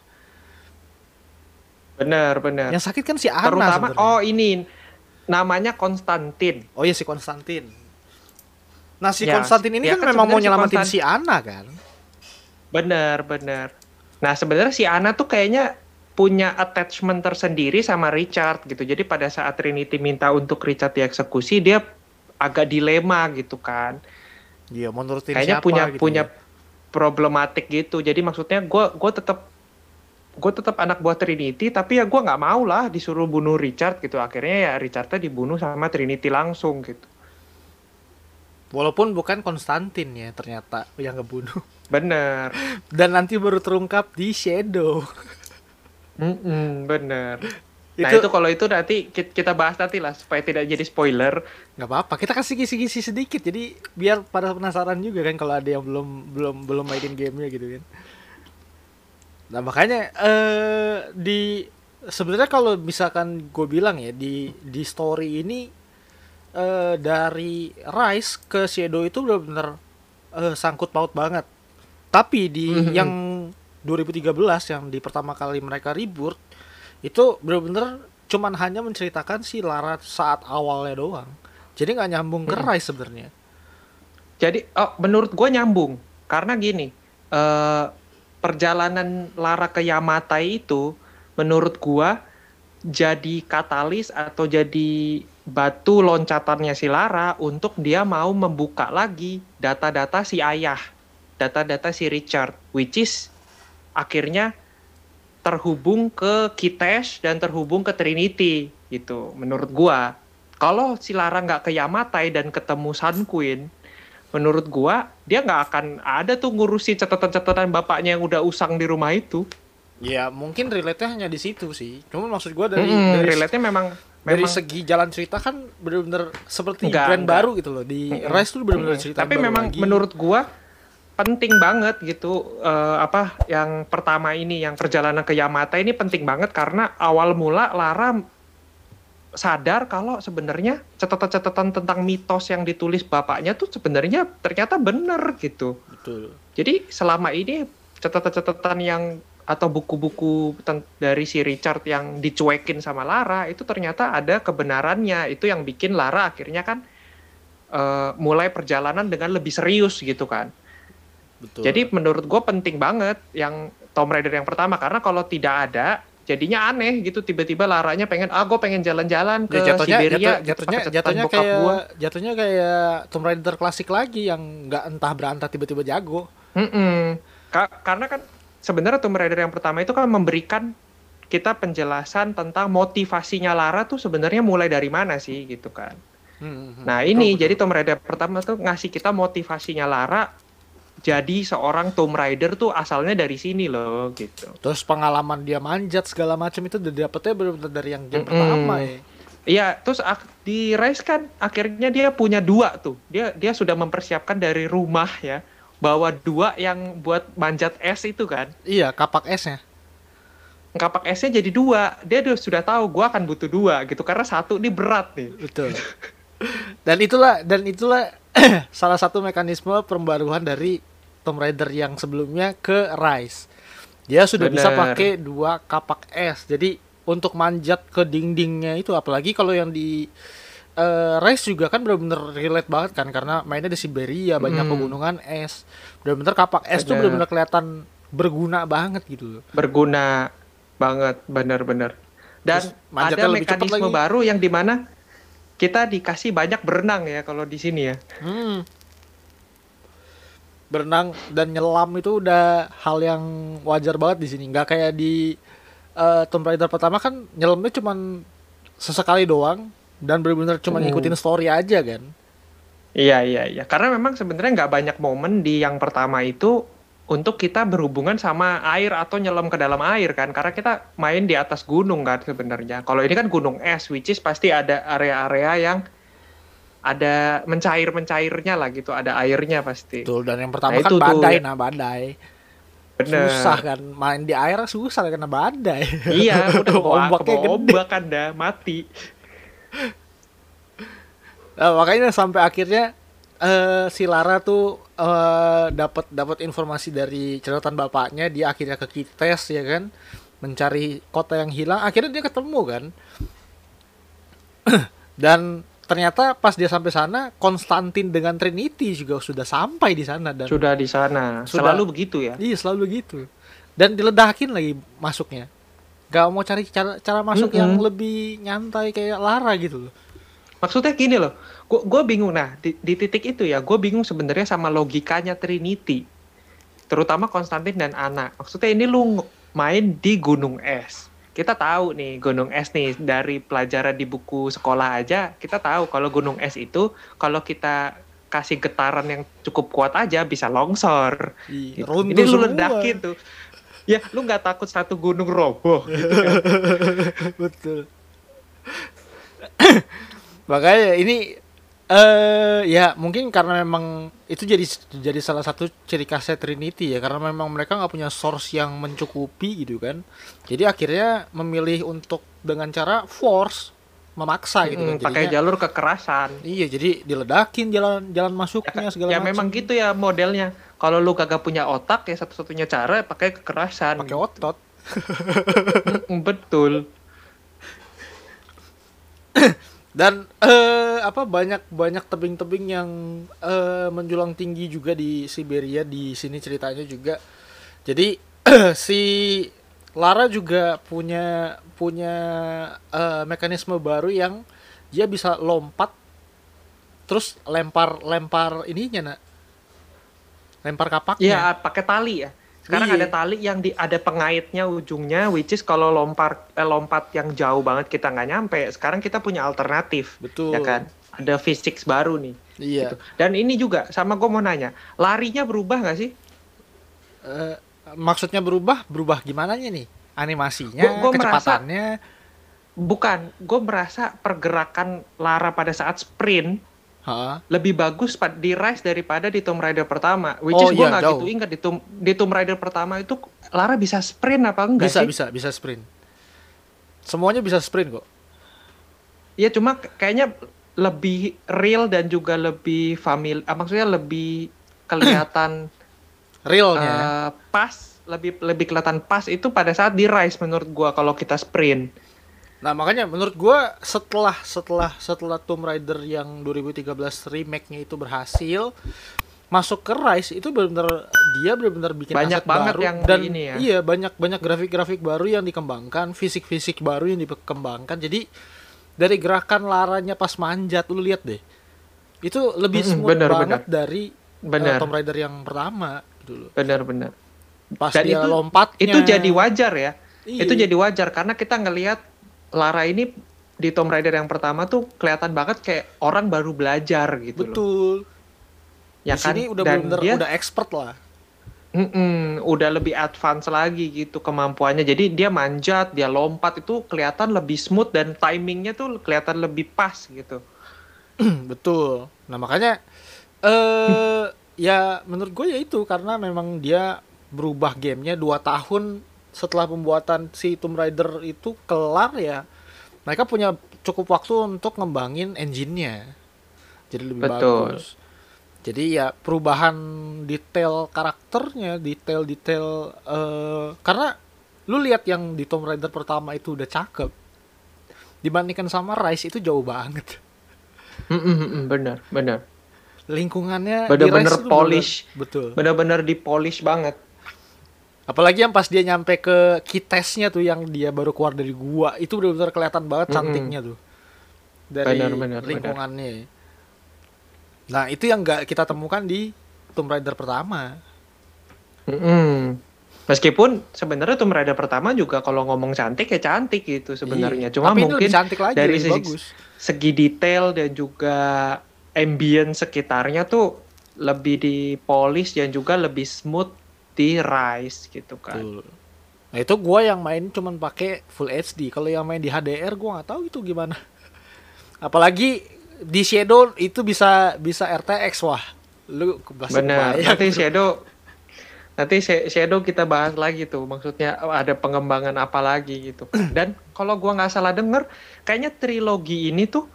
Benar benar. Yang sakit kan si Ana terutama sebenernya. oh ini namanya Konstantin. Oh iya si Konstantin. Nah si ya, Konstantin ini ya kan, kan memang mau nyelamatin si, si Ana kan? Benar benar. Nah sebenarnya si Ana tuh kayaknya punya attachment tersendiri sama Richard gitu. Jadi pada saat Trinity minta untuk Richard dieksekusi dia agak dilema gitu kan. Iya, menurut kayaknya siapa, punya gitu punya ya? Problematik gitu. Jadi maksudnya gue gue tetap gue tetap anak buah Trinity tapi ya gue nggak mau lah disuruh bunuh Richard gitu. Akhirnya ya Richardnya dibunuh sama Trinity langsung gitu. Walaupun bukan Konstantin ya ternyata yang ngebunuh. Bener. Dan nanti baru terungkap di Shadow. Mm -mm, bener Nah itu, kalau itu nanti kita bahas nanti lah supaya tidak jadi spoiler. Nggak apa-apa, kita kasih kisi-kisi sedikit jadi biar pada penasaran juga kan kalau ada yang belum belum belum mainin gamenya gitu kan. Nah makanya eh di sebenarnya kalau misalkan gue bilang ya di di story ini eh dari Rise ke Shadow itu benar-benar eh, sangkut paut banget. Tapi di mm -hmm. yang 2013 yang di pertama kali mereka reboot itu bener-bener cuman hanya menceritakan si Lara saat awalnya doang. Jadi nggak nyambung ke Rai sebenarnya. Jadi oh, menurut gue nyambung. Karena gini uh, perjalanan Lara ke Yamatai itu menurut gue jadi katalis atau jadi batu loncatannya si Lara untuk dia mau membuka lagi data-data si ayah, data-data si Richard, which is akhirnya terhubung ke Kitesh dan terhubung ke Trinity gitu menurut gua kalau si Lara nggak ke Yamatai dan ketemu Sun Queen menurut gua dia nggak akan ada tuh ngurusi catatan-catatan bapaknya yang udah usang di rumah itu Ya mungkin relate-nya hanya di situ sih. Cuman maksud gua dari Mm-mm, dari, relate-nya memang dari memang segi jalan cerita kan bener-bener seperti Enggak, brand enggak. baru gitu loh. Di Mm-mm. Rise tuh bener-bener Mm-mm. cerita Tapi baru memang lagi. menurut gua penting banget gitu eh, apa yang pertama ini yang perjalanan ke Yamata ini penting banget karena awal mula Lara sadar kalau sebenarnya catatan-catatan tentang mitos yang ditulis bapaknya tuh sebenarnya ternyata benar gitu. betul. Jadi selama ini catatan-catatan yang atau buku-buku dari si Richard yang dicuekin sama Lara itu ternyata ada kebenarannya. Itu yang bikin Lara akhirnya kan eh, mulai perjalanan dengan lebih serius gitu kan. Betul. Jadi menurut gue penting banget yang Tomb Raider yang pertama karena kalau tidak ada jadinya aneh gitu tiba-tiba Laranya pengen ah gue pengen jalan-jalan ke ya, jatuhnya Siberia jatuh- gitu, jatuhnya catatan jatuhnya kayak gua. jatuhnya kayak Tomb Raider klasik lagi yang nggak entah berantah tiba-tiba jago. Mm-mm. Ka- karena kan sebenarnya Tomb Raider yang pertama itu kan memberikan kita penjelasan tentang motivasinya Lara tuh sebenarnya mulai dari mana sih gitu kan. Hmm, Nah betul, ini betul. jadi Tomb Raider pertama tuh ngasih kita motivasinya Lara jadi seorang Tomb Raider tuh asalnya dari sini loh gitu. terus pengalaman dia manjat segala macam itu udah dapetnya bener-bener dari yang game Mm-mm. pertama ya. Iya, terus di Rise kan akhirnya dia punya dua tuh. Dia dia sudah mempersiapkan dari rumah ya, bawa dua yang buat manjat es itu kan. Iya, kapak esnya. Kapak esnya jadi dua. Dia udah sudah tahu gua akan butuh dua gitu karena satu ini berat nih. Betul. dan itulah dan itulah salah satu mekanisme pembaruan dari Tomb Raider yang sebelumnya ke Rise. Dia sudah bisa Bener. pakai dua kapak es. Jadi untuk manjat ke dindingnya itu apalagi kalau yang di eh, Rise juga kan benar-benar relate banget kan karena mainnya di Siberia banyak Hmm. pegunungan es. Benar-benar kapak es tuh benar-benar kelihatan berguna banget gitu. Berguna banget, benar-benar. Dan Terus manjatnya ada mekanisme baru yang di mana kita dikasih banyak berenang ya kalau di sini ya. Hmm. Berenang dan nyelam itu udah hal yang wajar banget di sini. Nggak kayak di eh, Tomb Raider pertama kan nyelamnya cuman sesekali doang dan benar-benar cuma Hmm. ngikutin story aja kan. Iya iya iya. Karena memang sebenarnya nggak banyak momen di yang pertama itu untuk kita berhubungan sama air atau nyelam ke dalam air kan. Karena kita main di atas gunung kan sebenarnya. Kalau ini kan gunung es, which is pasti ada area-area yang ada mencair-mencairnya lah gitu. Ada airnya pasti. Betul dan yang pertama Nah, kan itu tuh, badai ya. nah badai. Bener. Susah kan main di air susah karena badai. Iya, udah Ombaknya gede. ombak kan dah, mati. Nah, makanya sampai akhirnya eh si Lara tuh eh dapat dapat informasi dari catatan bapaknya dia akhirnya ke Kites ya kan mencari kota yang hilang akhirnya dia ketemu kan dan ternyata pas dia sampai sana Konstantin dengan Trinity juga sudah sampai di sana dan Sudah di sana. Sudah. Selalu begitu ya. iya selalu begitu dan diledakin lagi masuknya gak mau cari cara cara masuk yang Mm-mm. lebih nyantai kayak Lara gitu loh Maksudnya gini loh, gue bingung nah di, di titik itu ya, gue bingung sebenarnya sama logikanya Trinity, terutama Konstantin dan Ana. Maksudnya ini lu main di gunung es, kita tahu nih gunung es nih dari pelajaran di buku sekolah aja, kita tahu kalau gunung es itu kalau kita kasih getaran yang cukup kuat aja bisa longsor. Iya, Gitu. runtuh Ini lu ledakin tuh. Ya, lu nggak takut satu gunung roboh gitu kan? betul makanya ini eh ya mungkin karena memang itu jadi jadi salah satu ciri khasnya Trinity ya karena memang mereka nggak punya source yang mencukupi gitu kan jadi akhirnya memilih untuk dengan cara force memaksa gitu kan Mm, pakai Jadinya- jalur kekerasan. iya jadi diledakin jalan jalan masuknya segala ya macam memang gitu ya modelnya. Kalau lu kagak punya otak ya satu-satunya cara pakai kekerasan. pakai otot Betul. dan eh apa banyak banyak tebing-tebing yang eh, menjulang tinggi juga di Siberia di sini ceritanya juga. Jadi si Lara juga punya punya eh, mekanisme baru yang dia bisa lompat terus lempar lempar ininya nak. Lempar kapaknya. Iya, pakai tali ya. Sekarang Iya. ada tali yang di ada pengaitnya ujungnya which is kalau lompat eh, lompat yang jauh banget kita nggak nyampe. Sekarang kita punya alternatif. betul Ya kan? Ada physics baru nih. iya Gitu. Dan ini juga sama gue mau nanya, larinya berubah nggak sih? Eh, maksudnya berubah berubah gimana nih animasinya Gua- gua merasa- kecepatannya Bukan, gue merasa pergerakan Lara pada saat sprint Hah? lebih bagus di Rise daripada di Tomb Raider pertama. Which Oh, is gue iya, nggak jauh. gitu ingat di Tomb, di Tomb Raider pertama itu Lara bisa sprint apa enggak bisa sih? bisa bisa sprint semuanya bisa sprint kok Iya cuma kayaknya lebih real dan juga lebih famil, ah, maksudnya lebih kelihatan realnya eh, pas, lebih lebih kelihatan pas itu pada saat di Rise menurut gua kalau kita sprint. Nah makanya menurut gua setelah setelah setelah Tomb Raider yang 2013 remake-nya itu berhasil masuk ke Rise itu benar-benar dia benar-benar bikin Banyak aset banget baru yang dan ini ya. iya banyak banyak grafik-grafik baru yang dikembangkan fisik-fisik baru yang dikembangkan jadi dari gerakan laranya pas manjat lu lihat deh itu lebih Mm-mm, smooth bener, banget dari uh, Benar, Tomb Raider yang pertama gitu loh benar, benar. pas Dan dia itu- lompatnya Itu jadi wajar ya. Iya. Itu jadi wajar karena kita ngelihat Lara ini di Tomb Raider yang pertama tuh kelihatan banget kayak orang baru belajar gitu loh. betul Ya di kan? sini udah Dan benar dia udah expert lah Mm-mm, udah lebih advance lagi gitu kemampuannya. Jadi dia manjat, dia lompat itu kelihatan lebih smooth dan timingnya tuh kelihatan lebih pas gitu. Betul. Nah makanya eh ya menurut gue ya itu karena memang dia berubah gamenya dua tahun setelah pembuatan si Tomb Raider itu kelar ya. Mereka punya cukup waktu untuk ngembangin engine-nya. Jadi lebih Betul. bagus. Jadi ya perubahan detail karakternya, detail-detail eh karena lu lihat yang di Tomb Raider pertama itu udah cakep. Dibandingkan sama Rise itu jauh banget. Mm-mm, mm-mm, bener, bener. lingkungannya Bener-bener polish. bener- betul Bener-bener di polish banget. Apalagi yang pas dia nyampe ke kitesnya tuh yang dia baru keluar dari gua itu benar-benar kelihatan banget cantiknya tuh dari Bener, bener, lingkungannya nah itu yang nggak kita temukan di Tomb Raider pertama Mm-mm. Meskipun sebenarnya Tomb Raider pertama juga kalau ngomong cantik ya cantik gitu sebenarnya. Iya. Cuma mungkin lebih cantik lagi dari sisi- bagus segi detail dan juga ambience sekitarnya tuh lebih di polish dan juga lebih smooth di Rise gitu kan. Betul. nah itu gua yang main cuman pakai full HD kalau yang main di HDR gua nggak tahu itu gimana apalagi di Shadow itu bisa bisa RTX wah lu kebayang Nanti. Shadow nanti Sha- Shadow kita bahas lagi tuh. Maksudnya oh, ada pengembangan apa lagi gitu. Dan kalau gua nggak salah denger, kayaknya trilogi ini tuh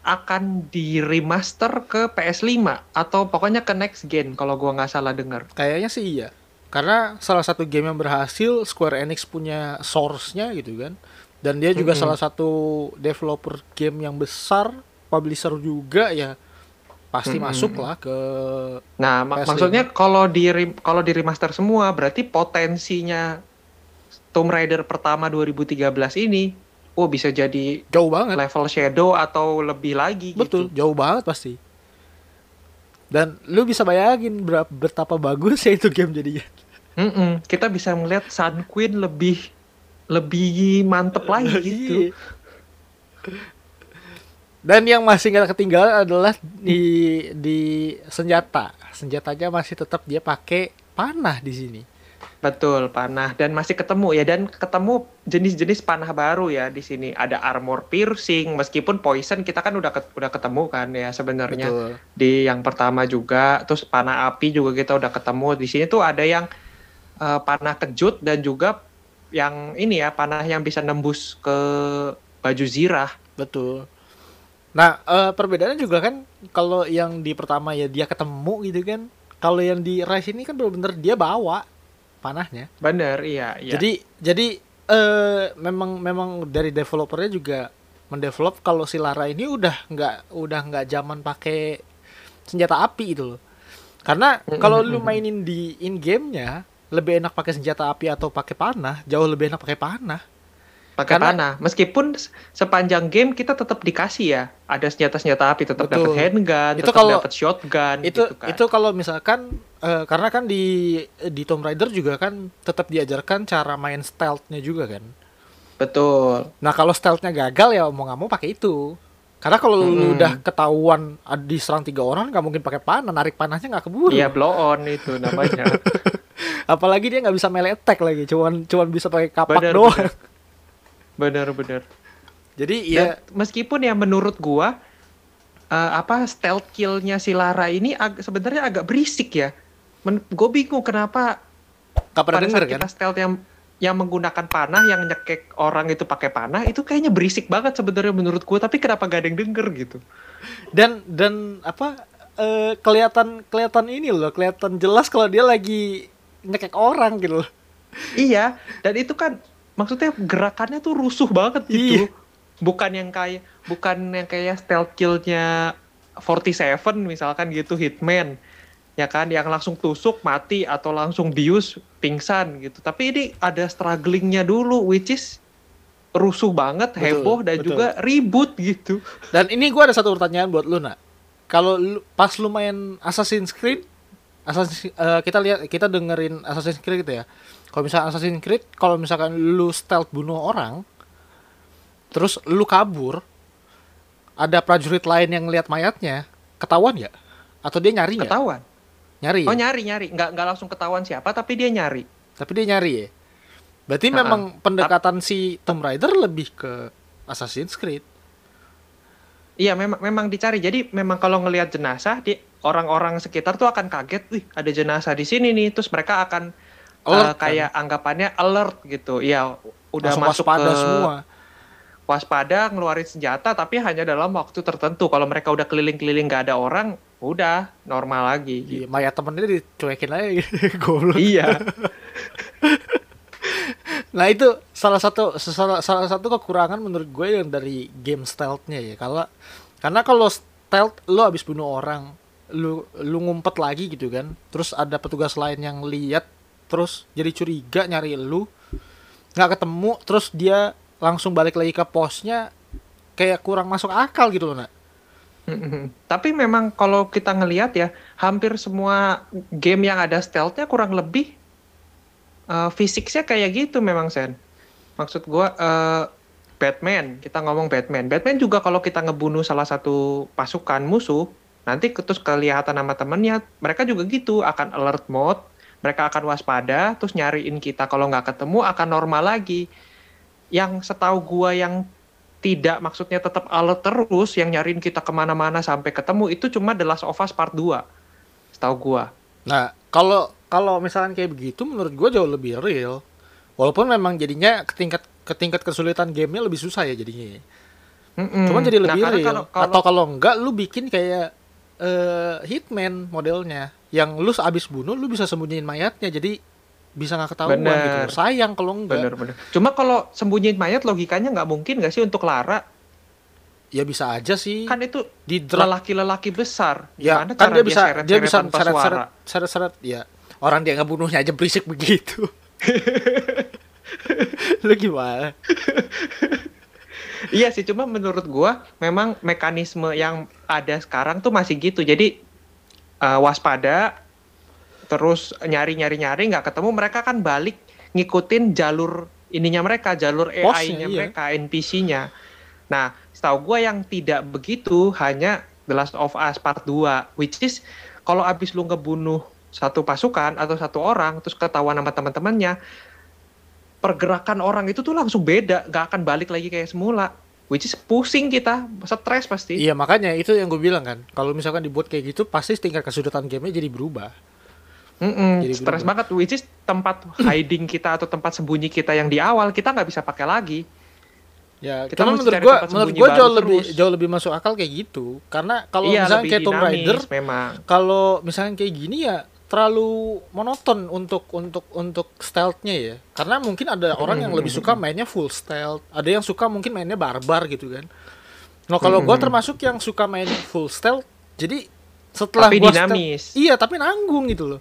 akan di remaster ke PS5 atau pokoknya ke next gen kalau gua nggak salah denger. Kayaknya sih iya. Karena salah satu game yang berhasil Square Enix punya source-nya gitu kan. Dan dia juga Mm-mm. salah satu developer game yang besar, publisher juga ya pasti Mm-mm. masuk lah ke Nah, mak- PS5. maksudnya kalau di kalau di remaster semua berarti potensinya Tomb Raider pertama 2013 ini oh bisa jadi jauh banget. level Shadow atau lebih lagi Betul, gitu. jauh banget pasti. Dan lu bisa bayangin berapa betapa bagus ya itu game jadinya. Mm-mm. Kita bisa melihat Sun Queen lebih lebih mantep lagi gitu. Iya. Dan yang masih nggak ketinggalan adalah di di senjata. Senjatanya masih tetap dia pakai panah di sini. Betul, panah dan masih ketemu ya dan ketemu jenis-jenis panah baru ya di sini. Ada armor piercing meskipun poison kita kan udah ket- udah ketemu kan ya sebenarnya. Betul. di yang pertama juga terus panah api juga kita udah ketemu di sini tuh ada yang eh, panah kejut dan juga yang ini ya panah yang bisa nembus ke baju zirah Betul. Nah, eh, perbedaannya juga kan kalau yang di pertama ya dia ketemu gitu kan. Kalau yang di Rise ini kan benar-benar dia bawa panahnya. bener iya iya Jadi jadi eh memang memang dari developernya juga mendevelop kalau si Lara ini udah nggak udah nggak zaman pakai senjata api itu loh. Karena kalau lu mainin di in gamenya lebih enak pakai senjata api atau pakai panah, jauh lebih enak pakai panah. Pakai karena- panah meskipun sepanjang game kita tetap dikasih ya ada senjata-senjata api tetap dapat handgun Itu tetap kalau- dapat shotgun itu gitu kan itu kalau misalkan eh, karena kan di di Tomb Raider juga kan tetap diajarkan cara main stealth-nya juga kan. betul Nah kalau stealth-nya gagal ya mau nggak mau pakai itu. Karena kalau lu Mm-mm. udah ketahuan diserang tiga orang nggak mungkin pakai panah, narik panahnya nggak keburu. iya blow on itu namanya apalagi dia nggak bisa melee attack lagi cuman cuman bisa pakai kapak Bener, doang bener. bener jadi Dan ya meskipun ya menurut gua eh, apa stealth killnya si Lara ini ag- sebenarnya agak berisik ya. Men gue bingung kenapa nggak pernah pada denger saat kan kita stealth yang yang menggunakan panah yang nyekek orang itu pakai panah itu kayaknya berisik banget sebenarnya menurut gua tapi kenapa gak ada yang denger gitu. dan dan apa eh, kelihatan kelihatan ini loh kelihatan jelas kalau dia lagi nyekek orang gitu loh iya, dan itu kan maksudnya gerakannya tuh rusuh banget gitu. Iya. Bukan yang kayak bukan yang kayak stealth killnya 47 misalkan gitu Hitman. Ya kan yang langsung tusuk mati atau langsung bius pingsan gitu. Tapi ini ada strugglingnya dulu which is rusuh banget, Betul, heboh dan betul. juga ribut gitu. dan ini gua ada satu pertanyaan buat lu nak kalau lu- pas lu main Assassin's Creed Assassin's, eh, kita lihat kita dengerin Assassin's Creed gitu ya kalau misalnya Assassin's Creed kalau misalkan lu stealth bunuh orang terus lu kabur ada prajurit lain yang lihat mayatnya ketahuan ya atau dia nyari ya Ketahuan. nyari ya? Oh nyari nyari, nggak nggak langsung ketahuan siapa tapi dia nyari. tapi dia nyari ya berarti Ha-ha. memang pendekatan si Tomb Raider lebih ke Assassin's Creed Iya memang memang dicari. Jadi memang kalau ngelihat jenazah di orang-orang sekitar tuh akan kaget, wih ada jenazah di sini nih. Terus mereka akan Alert, kan? kayak anggapannya alert gitu. Iya udah Langsung masuk waspada ke semua waspada ngeluarin senjata tapi hanya dalam waktu tertentu. Kalau mereka udah keliling-keliling nggak ada orang, udah normal lagi. Iya, Gitu. mayat temennya dicuekin aja gitu. Goblok. iya. Nah itu salah satu salah, salah satu kekurangan menurut gue yang dari game stealth-nya ya. Kalau karena kalau stealth lu habis bunuh orang, lu lu ngumpet lagi gitu kan. Terus ada petugas lain yang lihat terus jadi curiga nyari lu nggak ketemu terus dia langsung balik lagi ke posnya kayak kurang masuk akal gitu loh nak. Tapi memang kalau kita ngelihat ya, hampir semua game yang ada stealth-nya kurang lebih eh, fisiknya kayak gitu memang Sen. Maksud gua eh, Batman, kita ngomong Batman. Batman juga kalau kita ngebunuh salah satu pasukan musuh, nanti terus kelihatan sama temennya, mereka juga gitu akan alert mode, mereka akan waspada, terus nyariin kita kalau nggak ketemu akan normal lagi. Yang setahu gua yang tidak maksudnya tetap alert terus yang nyariin kita ke mana-mana sampai ketemu itu cuma The Last of Us Part 2 setahu gua Nah, kalau kalau misalkan kayak begitu menurut gue jauh lebih real. Walaupun memang jadinya ke tingkat ke tingkat kesulitan gamenya lebih susah ya jadinya. Mm-mm. Cuman jadi Nah, lebih karena real. kalau, kalau Atau kalau enggak lu bikin kayak eh, Hitman modelnya yang lu abis bunuh lu bisa sembunyiin mayatnya jadi bisa nggak ketahuan Bener. gitu. Sayang kalau enggak. bener-bener cuma kalau sembunyiin mayat logikanya nggak mungkin nggak sih untuk Lara Ya bisa aja sih. kan itu di lelaki-lelaki besar ya Gimana kan dia bisa seret-seret dia bisa seret-seret seret-seret ya. Orang dia ngebunuhnya aja berisik begitu. lu gimana? Iya sih, cuma menurut gua memang mekanisme yang ada sekarang tuh masih gitu. Jadi eh, waspada, terus nyari-nyari-nyari nggak ketemu, mereka kan balik ngikutin jalur ininya mereka, jalur AI-nya iya. mereka, NPC-nya. Nah, setahu gua yang tidak begitu hanya The Last of Us Part 2, which is kalau abis lu ngebunuh satu pasukan atau satu orang, terus ketahuan sama teman-temannya, pergerakan orang itu tuh langsung beda, nggak akan balik lagi kayak semula. Which is pusing kita, stres pasti. Iya makanya itu yang gue bilang kan. Kalau misalkan dibuat kayak gitu pasti tingkat kesulitan gamenya jadi berubah. Mm-mm, Jadi stres berubah. banget. Which is tempat hiding kita atau tempat sembunyi kita yang di awal kita nggak bisa pakai lagi. Ya, Kita mesti menurut gua menurut gua jauh lebih terus. jauh lebih masuk akal kayak gitu. Karena kalau iya, misalnya lebih kayak Tomb Raider, memang. kalau misalnya kayak gini ya terlalu monoton untuk untuk untuk stealth-nya ya. Karena mungkin ada orang yang lebih suka mainnya full stealth, ada yang suka mungkin mainnya barbar gitu kan. Nah, kalau gua termasuk yang suka main full stealth, jadi setelah Tapi gua stealth- dinamis. iya, tapi nanggung gitu loh.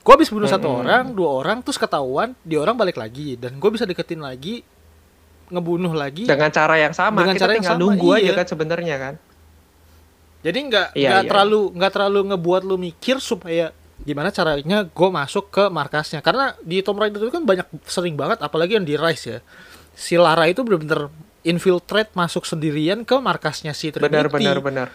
Gua habis bunuh satu orang, dua orang, terus ketahuan, di orang balik lagi dan gue bisa deketin lagi, ngebunuh lagi. Dengan cara yang sama, Dengan kita cara yang sama, nunggu aja iya. kan sebenarnya kan. Jadi nggak Iya, nggak iya. terlalu nggak terlalu ngebuat lu mikir supaya gimana caranya gue masuk ke markasnya. Karena di Tomb Raider itu kan banyak sering banget, apalagi yang di Rise ya. Si Lara itu bener-bener infiltrate masuk sendirian ke markasnya si Trinity. Benar benar benar.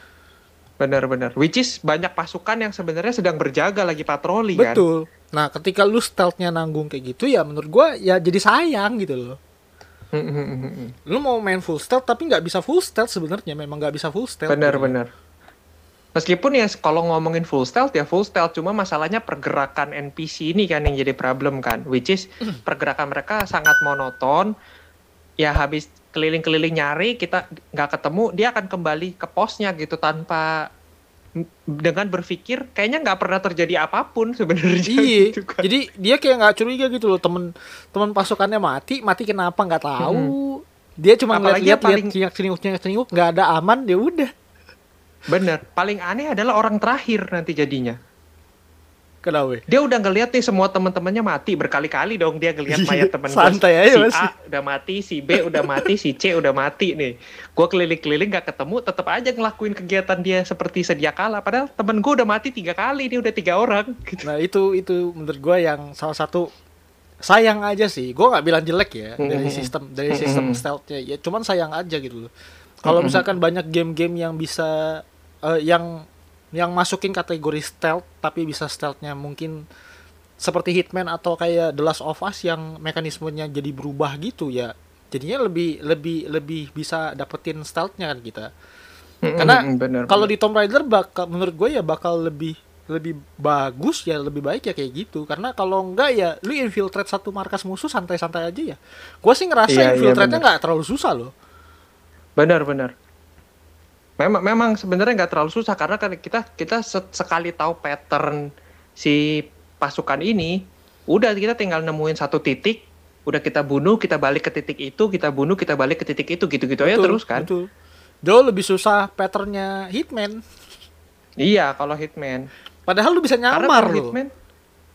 Benar-benar. Which is banyak pasukan yang sebenarnya sedang berjaga lagi patroli kan. Betul. Nah, ketika lu stealth-nya nanggung kayak gitu ya menurut gua ya jadi sayang gitu loh. Hmm, hmm, hmm. Lu mau main full stealth tapi nggak bisa full stealth sebenarnya memang nggak bisa full stealth. gitu. Benar-benar. Meskipun ya kalau ngomongin full stealth ya full stealth cuma masalahnya pergerakan NPC ini kan yang jadi problem kan which is pergerakan mereka sangat monoton ya habis keliling-keliling nyari kita nggak ketemu dia akan kembali ke posnya gitu tanpa dengan berpikir kayaknya nggak pernah terjadi apa pun sebenarnya Iya, gitu kan. jadi dia kayak nggak curiga gitu loh temen temen pasukannya mati, mati kenapa nggak tahu. Dia cuma ngeliat-liat paling- cinyak celinguk nggak ada aman ya udah. Bener paling aneh adalah orang terakhir nanti jadinya Kenapa? dia udah ngeliat nih semua teman-temannya mati berkali-kali dong dia ngeliat Iya, mayat temen gua. santai aja si masih. A udah mati si B udah mati si C udah mati nih gue keliling-keliling gak ketemu tetap aja ngelakuin kegiatan dia seperti sedia kala padahal temen gue udah mati tiga kali ini udah tiga orang gitu. Nah itu itu menurut gue yang salah satu sayang aja sih. Gue nggak bilang jelek ya dari Mhm. sistem dari sistem Mhm. stealthnya. Ya cuman sayang aja gitu loh. Kalau misalkan banyak game-game yang bisa eh, yang yang masukin kategori stealth tapi bisa stealthnya mungkin seperti Hitman atau kayak The Last of Us yang mekanismenya jadi berubah gitu ya. Jadinya lebih lebih lebih bisa dapetin stealthnya kan kita. Karena Kalau di Tomb Raider bakal menurut gue ya bakal lebih lebih bagus ya lebih baik ya kayak gitu karena kalau enggak ya lu infiltrate satu markas musuh santai-santai aja ya gue sih ngerasa Iya, iya, infiltrate-nya bener. nggak terlalu susah loh bener bener memang memang sebenarnya nggak terlalu susah karena kan kita kita se- sekali tahu pattern si pasukan ini udah kita tinggal nemuin satu titik udah kita bunuh kita balik ke titik itu kita bunuh kita balik ke titik itu gitu-gitu aja terus kan? betul. jauh lebih susah patternnya Hitman. Iya kalau Hitman. Padahal lu bisa nyamar kalau loh Hitman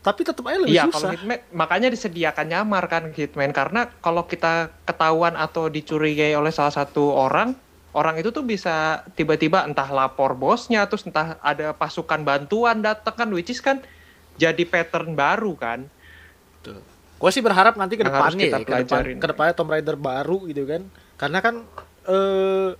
tapi tetap aja lebih Iya, kalau susah Hitman makanya disediakan nyamar kan Hitman. Karena kalau kita ketahuan atau dicurigai oleh salah satu orang, orang itu tuh bisa tiba-tiba entah lapor bosnya terus entah ada pasukan bantuan datang kan which is kan jadi pattern baru kan. gue sih berharap nanti ke depannya ya ke depan ke depannya Tomb Raider baru gitu kan. Karena kan eh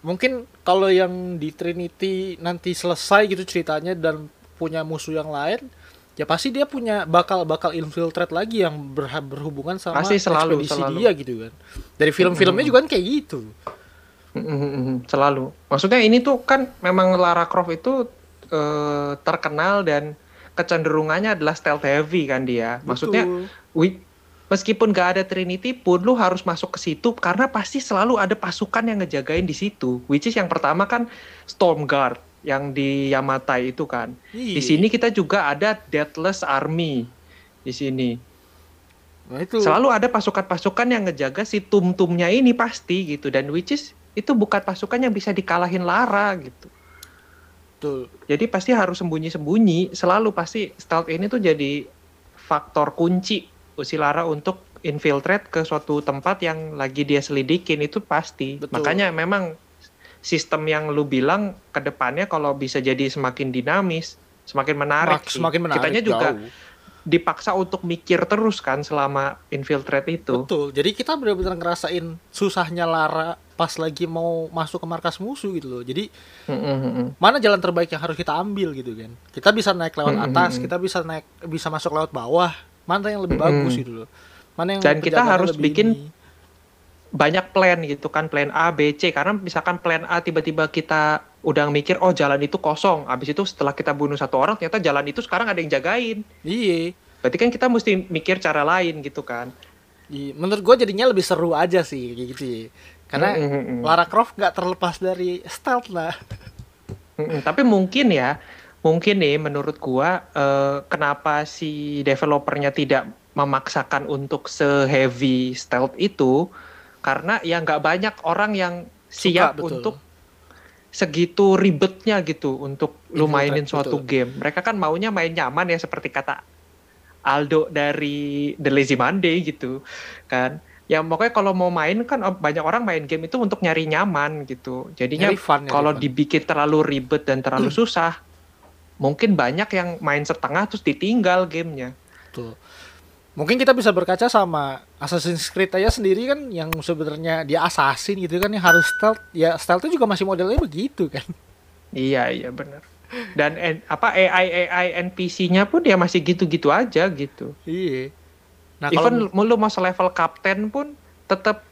mungkin kalau yang di Trinity nanti selesai gitu ceritanya dan punya musuh yang lain ya pasti dia punya bakal bakal infiltrate lagi yang berhubungan sama Pasti selalu, ekspedisi selalu. dia gitu kan. Dari film-filmnya juga kan kayak gitu Selalu. Maksudnya ini tuh kan memang Lara Croft itu eh, terkenal dan kecenderungannya adalah stealth heavy kan dia. Maksudnya wi- meskipun gak ada Trinity pun lu harus masuk ke situ karena pasti selalu ada pasukan yang ngejagain di situ. Which is yang pertama kan Stormguard yang di Yamatai itu kan. Di Iya. sini kita juga ada Deathless Army di sini. nah itu Selalu ada pasukan-pasukan yang ngejaga si tum-tumnya ini pasti gitu dan which is itu bukan pasukan yang bisa dikalahin Lara gitu. betul Jadi pasti harus sembunyi-sembunyi. Selalu pasti stealth ini tuh jadi faktor kunci si Lara untuk infiltrate ke suatu tempat yang lagi dia selidikin itu pasti. Betul. Makanya memang sistem yang lu bilang ke depannya kalau bisa jadi semakin dinamis, semakin menarik. Mak- semakin menarik Kitanya juga jauh. Dipaksa untuk mikir terus kan selama infiltrate itu. Betul. Jadi kita benar-benar ngerasain susahnya Lara pas lagi mau masuk ke markas musuh gitu loh. Jadi Mm, mm, mm, mm. mana jalan terbaik yang harus kita ambil gitu kan. Kita bisa naik lewat Mm, mm, atas, kita bisa naik bisa masuk lewat bawah. Mana yang lebih Mm, mm. bagus gitu loh. Mana yang Dan kita harus lebih bikin ini. banyak plan gitu kan plan A B C karena misalkan plan A tiba-tiba kita udah mikir oh jalan itu kosong habis itu setelah kita bunuh satu orang ternyata jalan itu sekarang ada yang jagain Iya. berarti kan kita mesti mikir cara lain gitu kan Iya. Menurut gue jadinya lebih seru aja sih kayak gitu ya. Karena Mm, mm, mm. Lara Croft nggak terlepas dari stealth lah. Mm-mm, tapi mungkin ya mungkin nih menurut gua eh, kenapa si developernya tidak memaksakan untuk se-heavy stealth itu karena ya nggak banyak orang yang siap betul. untuk segitu ribetnya gitu untuk lu Infiltrate, mainin suatu betul. game. Mereka kan maunya main nyaman ya seperti kata Aldo dari The Lazy Monday gitu kan. Ya pokoknya kalau mau main kan oh, banyak orang main game itu untuk nyari nyaman gitu. Jadinya Nyari fun, nyari kalau fun. dibikin terlalu ribet dan terlalu susah, mungkin banyak yang main setengah terus ditinggal gamenya. Tuh. Mungkin kita bisa berkaca sama Assassin's Creed aja sendiri kan yang sebenarnya dia assassin gitu kan yang harus stealth. Ya stealthnya juga masih modelnya begitu kan. Iya iya benar. Dan N- apa AI AI NPC-nya pun dia masih gitu-gitu aja gitu. Iya. Nah, Even kalau lu mau selevel kapten pun tetap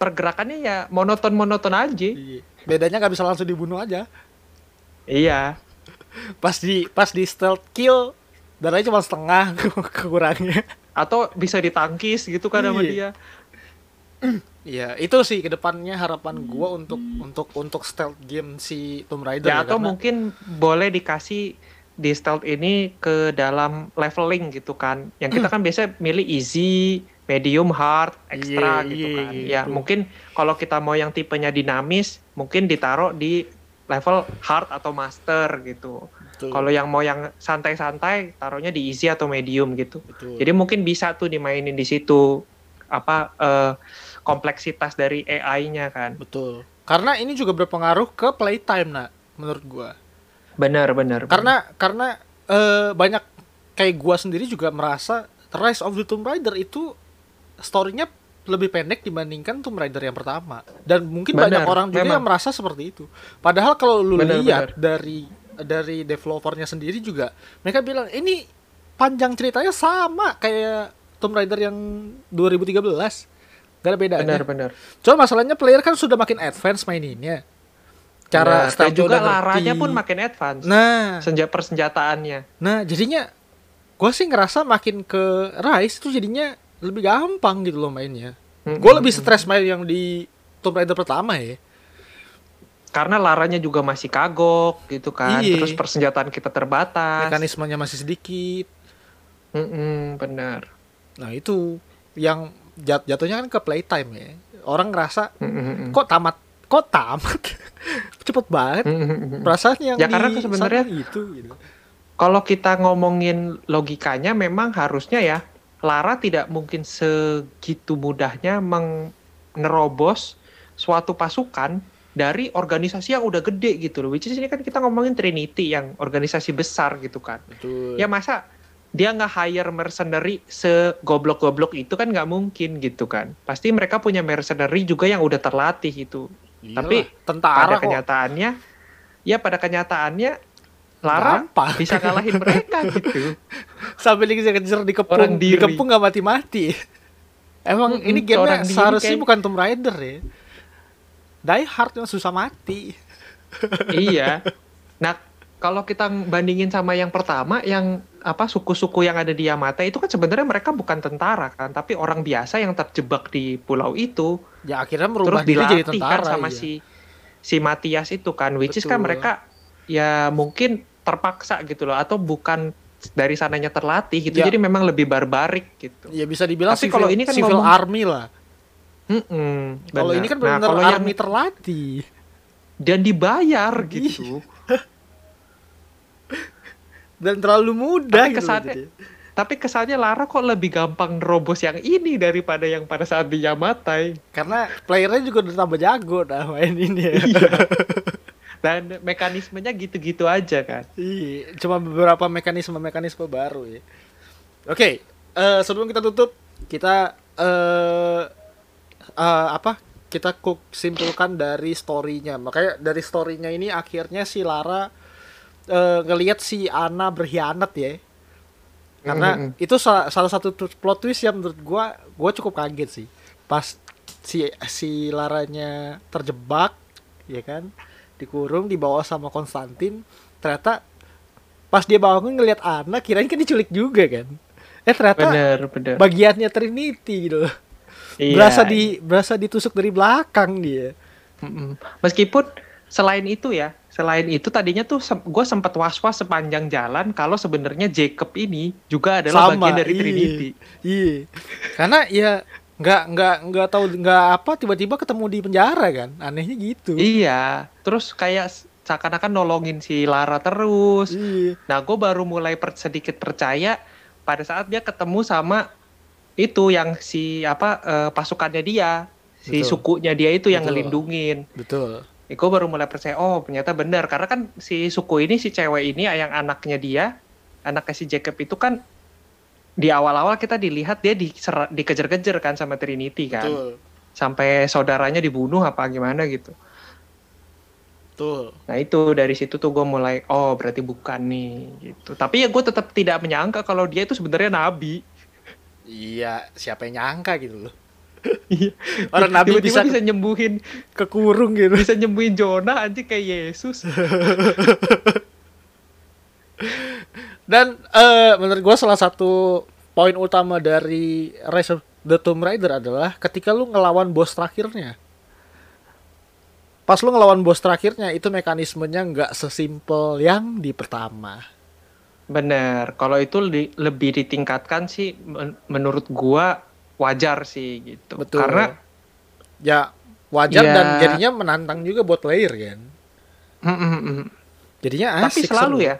pergerakannya ya monoton-monoton aja. iya. bedanya nggak bisa langsung dibunuh aja. Iya. Pas di pas di stealth kill darahnya cuma setengah kekurangnya. Atau bisa ditangkis gitu kan sama Iya. dia. Iya, itu sih ke depannya harapan gua untuk untuk untuk stealth game si Tomb Raider Ya atau karena- mungkin boleh dikasih di stealth ini ke dalam leveling gitu kan. Yang kita kan biasa milih easy, medium, hard, extra Iya, gitu iya, kan. iya, Ya mungkin kalau kita mau yang tipenya dinamis, mungkin ditaruh di level hard atau master gitu. Kalau yang mau yang santai-santai, taruhnya di easy atau medium gitu. betul. Jadi mungkin bisa tuh dimainin di situ apa eh, kompleksitas dari AI-nya kan. betul. Karena ini juga berpengaruh ke playtime, nak, menurut gua. Benar, benar. Karena karena eh, banyak kayak gua sendiri juga merasa Rise of the Tomb Raider itu story-nya lebih pendek dibandingkan Tomb Raider yang pertama. Dan mungkin Benar, banyak orang juga memang. yang merasa seperti itu. Padahal kalau lu Benar, lihat dari dari developernya sendiri juga, mereka bilang ini panjang ceritanya sama kayak Tomb Raider yang 2013. Gak ada bedanya. benar, benar. Cuma masalahnya player kan sudah makin advance maininnya. Cara dan stealth-nya juga laranya pun makin advance. Nah, senja persenjataannya. Nah, jadinya gue sih ngerasa makin ke Rise itu jadinya lebih gampang gitu loh mainnya. Mm-mm. Gue lebih stres main yang di Tomb Raider pertama ya. Karena laranya juga masih kagok gitu kan. Iya. Terus persenjataan kita terbatas. Mekanismenya masih sedikit. Mm-mm, benar. Nah, itu yang jat jatuhnya kan ke playtime ya. Orang ngerasa Mm-mm. kok tamat kok tamat cepet banget Mm-mm. perasaan yang Ya, karena di sebenarnya- itu gitu. Kalau kita ngomongin logikanya memang harusnya ya Lara tidak mungkin segitu mudahnya menerobos suatu pasukan dari organisasi yang udah gede gitu loh. Which is ini kan kita ngomongin Trinity yang organisasi besar gitu kan. Betul. Ya masa dia nggak hire mercenary segoblok-goblok itu kan nggak mungkin gitu kan. Pasti mereka punya mercenary juga yang udah terlatih itu. Iyalah, tapi tentara pada kok kenyataannya, ya pada kenyataannya Lara gampang. bisa kalahin mereka gitu. sampai dikejar-kejar di kepung Orang di diri. kepung nggak mati-mati emang Mm-mm, ini game seharusnya kayak- bukan Tomb Raider ya Die Hard yang susah mati iya. Nah, kalau kita bandingin sama yang pertama yang apa suku-suku yang ada di Yamata itu kan sebenarnya mereka bukan tentara kan, tapi orang biasa yang terjebak di pulau itu ya akhirnya terus merubah diri jadi dilatih tentara kan sama iya. si si Matias itu kan, which is kan Betul. mereka ya mungkin terpaksa gitu loh atau bukan dari sananya terlatih gitu, Ya. jadi memang lebih barbarik gitu. ya bisa dibilang Tapi civil, kalau ini kan civil ngomong- army lah Mm-mm, kalau benar. ini kan Nah, benar kalau yang army terlatih dan dibayar gitu. dan terlalu mudah Tapi gitu kesannya- jadi. Tapi kesannya Lara kok lebih gampang nerobos yang ini daripada yang pada saat di Yamatai. karena playernya juga udah tambah jago dah main ini ya. Iya. Dan mekanismenya gitu-gitu aja kan. Iya, cuma beberapa mekanisme-mekanisme baru ya. Oke, eh, sebelum kita tutup, kita eh eh, apa? Kita kuk simpulkan dari story-nya. Makanya dari story-nya ini akhirnya si Lara eh, ngelihat si Ana berkhianat ya. Karena Mm-mm. itu salah, salah satu tu- plot twist yang menurut gua gua cukup kaget sih. Pas si si Laranya terjebak, ya kan? Dikurung dibawa sama Konstantin, ternyata pas dia bangun ngelihat Ana kirain kan diculik juga kan. Eh ternyata Bener, bener. bagiannya Trinity gitu. loh. Iya. Berasa di berasa ditusuk dari belakang dia. Meskipun selain itu ya, selain itu tadinya tuh gue sempat was-was sepanjang jalan kalau sebenarnya Jacob ini juga adalah bagian dari iya. Trinity. Iya. Karena ya nggak nggak nggak tahu nggak apa tiba-tiba ketemu di penjara kan. Anehnya gitu. Iya. Terus kayak seakan-akan nolongin si Lara terus. Iya. Nah, gue baru mulai per- sedikit percaya pada saat dia ketemu sama itu yang si apa eh, pasukannya dia, si Betul. sukunya dia itu yang Betul. ngelindungin. Betul. Gue baru mulai percaya, oh ternyata benar karena kan si suku ini si cewek ini yang anaknya dia, anaknya si Jacob itu kan di awal-awal kita dilihat dia diser- dikejar-kejar kan sama Trinity kan, Betul. sampai saudaranya dibunuh apa gimana gitu. Betul. Nah itu dari situ tuh gue mulai oh berarti bukan nih gitu. Tapi ya gue tetap tidak menyangka kalau dia itu sebenarnya nabi. Iya, siapa yang nyangka gitu loh. Iya. Orang nabi Tiba-tiba bisa, bisa nyembuhin kekurung gitu. bisa nyembuhin Jonah anjing kayak Yesus. Dan eh menurut gua salah satu poin utama dari Rise of the Tomb Raider adalah ketika lu ngelawan bos terakhirnya. Pas lu ngelawan bos terakhirnya itu mekanismenya nggak sesimpel yang di pertama. Bener. Kalau itu li- lebih ditingkatkan sih men- menurut gua wajar sih gitu. Betul. Karena Ya wajar Ya. dan jadinya menantang juga buat player kan. Mm, mm. Jadinya tapi asik selalu seru. ya.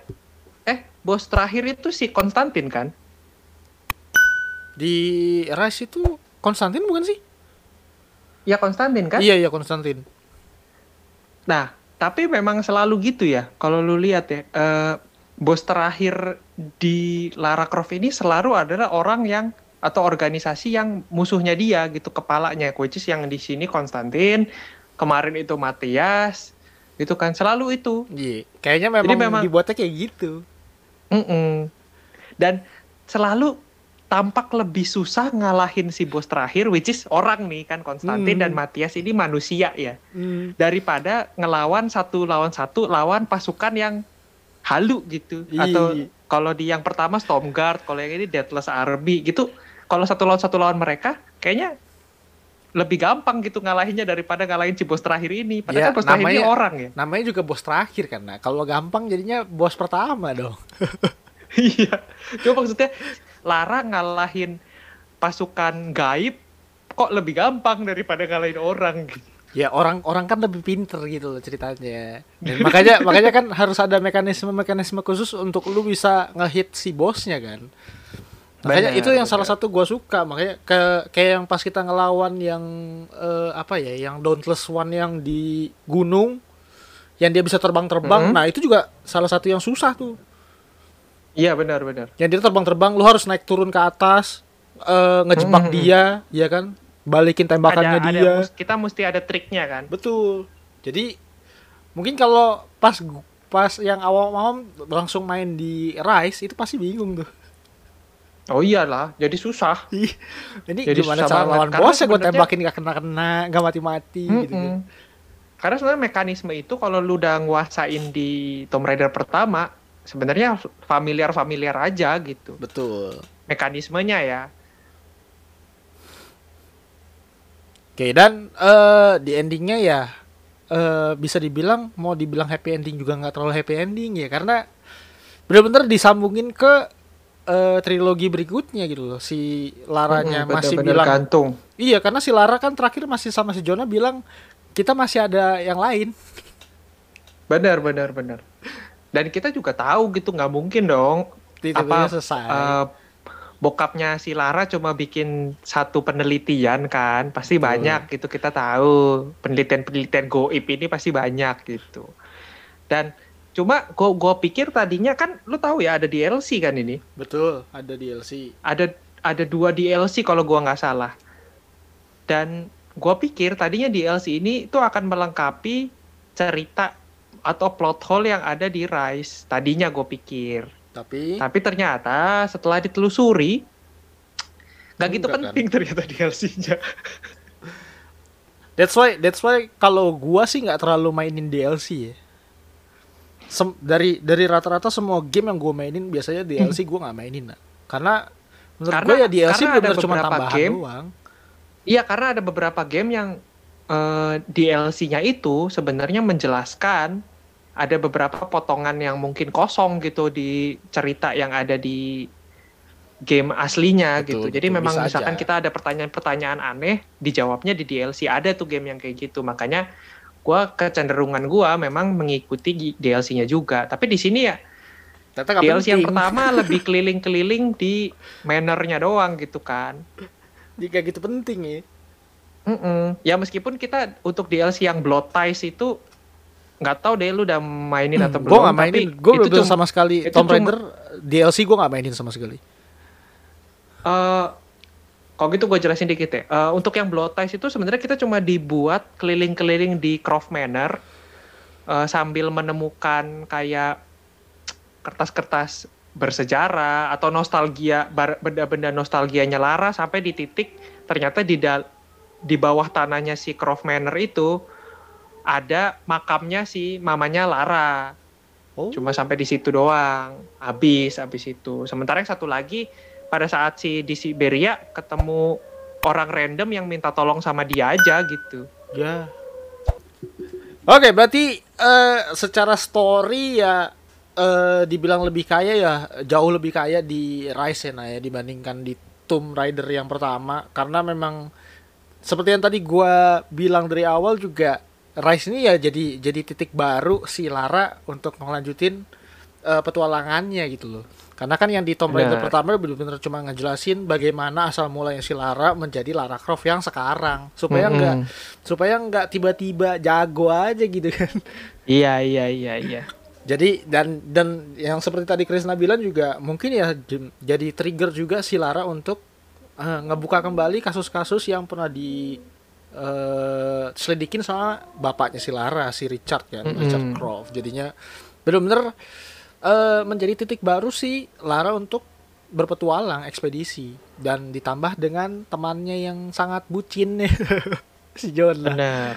Eh, bos terakhir itu si Konstantin kan? Di Rise itu Konstantin bukan sih? Ya Konstantin kan? Iya iya Konstantin. Nah, tapi memang selalu gitu ya. Kalau lu lihat ya, eh, bos terakhir di Lara Croft ini selalu adalah orang yang atau organisasi yang musuhnya dia gitu kepalanya, which is yang di sini Konstantin, kemarin itu Matias, itu kan selalu itu. Iya, kayaknya memang, Jadi memang- dibuatnya kayak gitu. Mm-mm. Dan selalu tampak lebih susah ngalahin si bos terakhir, which is orang nih kan Konstantin Hmm. dan Matias ini manusia ya. Hmm. daripada ngelawan satu lawan satu lawan pasukan yang halu gitu Iya. atau kalau di yang pertama Stormguard kalau yang ini Deathless Army gitu kalau satu lawan satu lawan mereka kayaknya lebih gampang gitu ngalahinnya daripada ngalahin si bos terakhir ini padahal Ya, kan bos terakhir ini namanya- orang ya Namanya juga bos terakhir kan. Nah, kalau gampang jadinya bos pertama dong. iya cuma maksudnya Lara ngalahin pasukan gaib kok lebih gampang daripada ngalahin orang gitu. Ya orang-orang kan lebih pinter gitu loh ceritanya. Dan makanya makanya kan harus ada mekanisme-mekanisme khusus untuk lu bisa ngehit si bosnya kan. Makanya Benar, itu yang salah satu gua suka. Makanya ke kayak yang pas kita ngelawan yang eh, apa ya, yang Dauntless One yang di gunung yang dia bisa terbang-terbang. Mhm. Nah, itu juga salah satu yang susah tuh. iya benar benar Yang dia terbang-terbang lu harus naik turun ke atas eh, ngejebak Mhm. dia, ya kan? Balikin tembakannya ada, ada dia. mus- kita mesti ada triknya kan Betul. Jadi mungkin kalau pas pas yang awam-awam langsung main di Rise itu pasti bingung tuh. Oh iyalah, jadi susah. Ini Jadi gimana susah cara lawan bosnya gue tembakin gak kena-kena, gak mati-mati gitu. kan. Mm-mm. Karena sebenarnya mekanisme itu kalau lu udah nguasain di Tomb Raider pertama, sebenarnya familiar-familiar aja gitu. Betul. Mekanismenya ya. Oke, dan eh, di endingnya ya eh, bisa dibilang mau dibilang happy ending juga nggak terlalu happy ending ya karena bener-bener disambungin ke eh, trilogi berikutnya gitu loh. Si Laranya Mm-mm, masih bilang gantung. Iya, karena si Lara kan terakhir masih sama si Jonah bilang kita masih ada yang lain. Benar, benar, benar. Dan kita juga tahu gitu nggak mungkin dong Tiba-tiba Apa, selesai. eh, bokapnya si Lara cuma bikin satu penelitian kan pasti banyak gitu kita tahu penelitian-penelitian goib ini pasti banyak gitu. Dan cuma gua gua pikir tadinya kan lu tahu ya ada DLC kan ini? Betul, ada DLC. ada ada dua DLC kalau gua nggak salah. Dan gua pikir tadinya DLC ini itu akan melengkapi cerita atau plot hole yang ada di Rise tadinya gue pikir Tapi tapi ternyata setelah ditelusuri nggak gitu Enggak, kan? penting ternyata DLC-nya. that's why that's why kalau gua sih nggak terlalu mainin DLC ya. Sem- dari dari rata-rata semua game yang gua mainin biasanya DLC gua nggak mainin. Nah. Karena menurut Karena- gua ya DLC benar cuma tambahan game doang. Iya karena ada beberapa game yang eh, DLC-nya itu sebenarnya menjelaskan ada beberapa potongan yang mungkin kosong gitu di cerita yang ada di game aslinya Betul, gitu. Jadi betul, memang misalkan aja. kita ada pertanyaan-pertanyaan aneh, dijawabnya di DLC ada tuh game yang kayak gitu. Makanya gua kecenderungan gua memang mengikuti gi- DLC-nya juga. Tapi di sini ya nggak DLC yang penting. pertama lebih keliling-keliling di mannernya doang gitu kan. Kayak gitu penting ya. Mm-mm. Ya meskipun kita untuk DLC yang Blood Ties itu nggak tahu deh lu udah mainin atau belum. Gue Hmm, nggak mainin, tapi gue itu belum cuma- sama sekali Tomb Raider DLC gue nggak mainin sama sekali. eh, kalau gitu gue jelasin dikit ya. Eh, untuk yang Blood Ties itu sebenarnya kita cuma dibuat keliling-keliling di Croft Manor uh, sambil menemukan kayak kertas-kertas bersejarah atau nostalgia benda-benda nostalgianya Lara sampai di titik ternyata di di bawah tanahnya si Croft Manor itu ada makamnya si mamanya Lara. Oh. Cuma sampai di situ doang. Habis habis itu. Sementara yang satu lagi pada saat si di Siberia ketemu orang random yang minta tolong sama dia aja gitu. Ya. Oke, berarti uh, secara story ya uh, dibilang lebih kaya ya jauh lebih kaya di Rise ya, ya dibandingkan di Tomb Raider yang pertama karena memang seperti yang tadi gue bilang dari awal juga Rise ini ya jadi jadi titik baru si Lara untuk melanjutin uh, petualangannya gitu loh. Karena kan yang di Tomb Raider nah. pertama benar-benar cuma ngejelasin bagaimana asal mulanya si Lara menjadi Lara Croft yang sekarang supaya mm -hmm. enggak supaya enggak tiba-tiba jago aja gitu kan. Iya iya iya iya. Jadi dan dan yang seperti tadi Krisna bilang juga mungkin ya jadi trigger juga si Lara untuk uh, ngebuka kembali kasus-kasus yang pernah di uh, selidikin sama bapaknya si Lara si Richard kan mm -hmm. Richard Croft. Jadinya benar-benar uh, menjadi titik baru si Lara untuk berpetualang ekspedisi dan ditambah dengan temannya yang sangat bucin si John lah. Benar.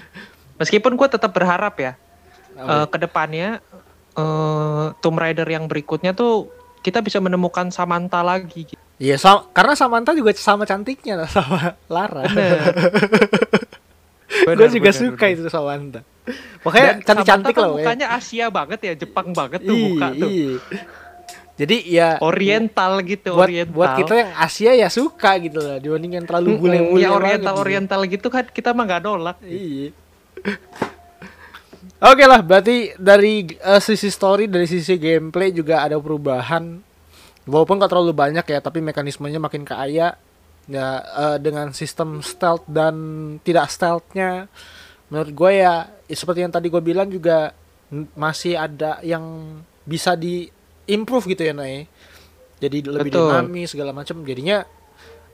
Meskipun gue tetap berharap ya okay. uh, ke depannya uh, Tomb Raider yang berikutnya tuh kita bisa menemukan Samantha lagi. Gitu. Iya, sama, karena Samantha juga sama cantiknya sama Lara. Gue juga bener, suka bener. itu Samantha. Makanya cantik-cantik loh. Mukanya Asia banget ya, Jepang banget tuh iyi, muka tuh. Iyi. Jadi ya oriental gitu, buat, oriental. Buat kita yang Asia ya suka gitu lah, dibanding yang terlalu bule-bule. Ya oriental oriental gitu kan kita mah nggak nolak. Iya. Oke okay lah, berarti dari uh, sisi story, dari sisi gameplay juga ada perubahan. Walaupun gak terlalu banyak ya, tapi mekanismenya makin kaya. Ya uh, dengan sistem stealth dan tidak stealthnya, menurut gue ya, ya seperti yang tadi gue bilang juga masih ada yang bisa di improve gitu ya Nay. Jadi lebih Betul. dinamis segala macam. Jadinya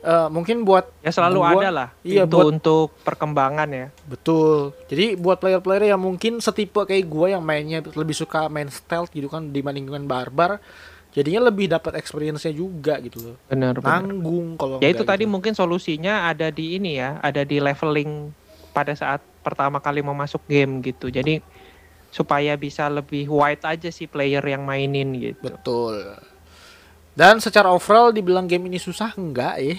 uh, mungkin buat ya selalu gua, ada lah iya buat untuk perkembangan ya betul jadi buat player-player yang mungkin setipe kayak gue yang mainnya lebih suka main stealth gitu kan dibandingkan barbar jadinya lebih dapat experience-nya juga gitu loh benar nanggung kalau ya itu tadi gitu. mungkin solusinya ada di ini ya ada di leveling pada saat pertama kali mau masuk game gitu jadi supaya bisa lebih wide aja sih player yang mainin gitu betul dan secara overall dibilang game ini susah enggak ya.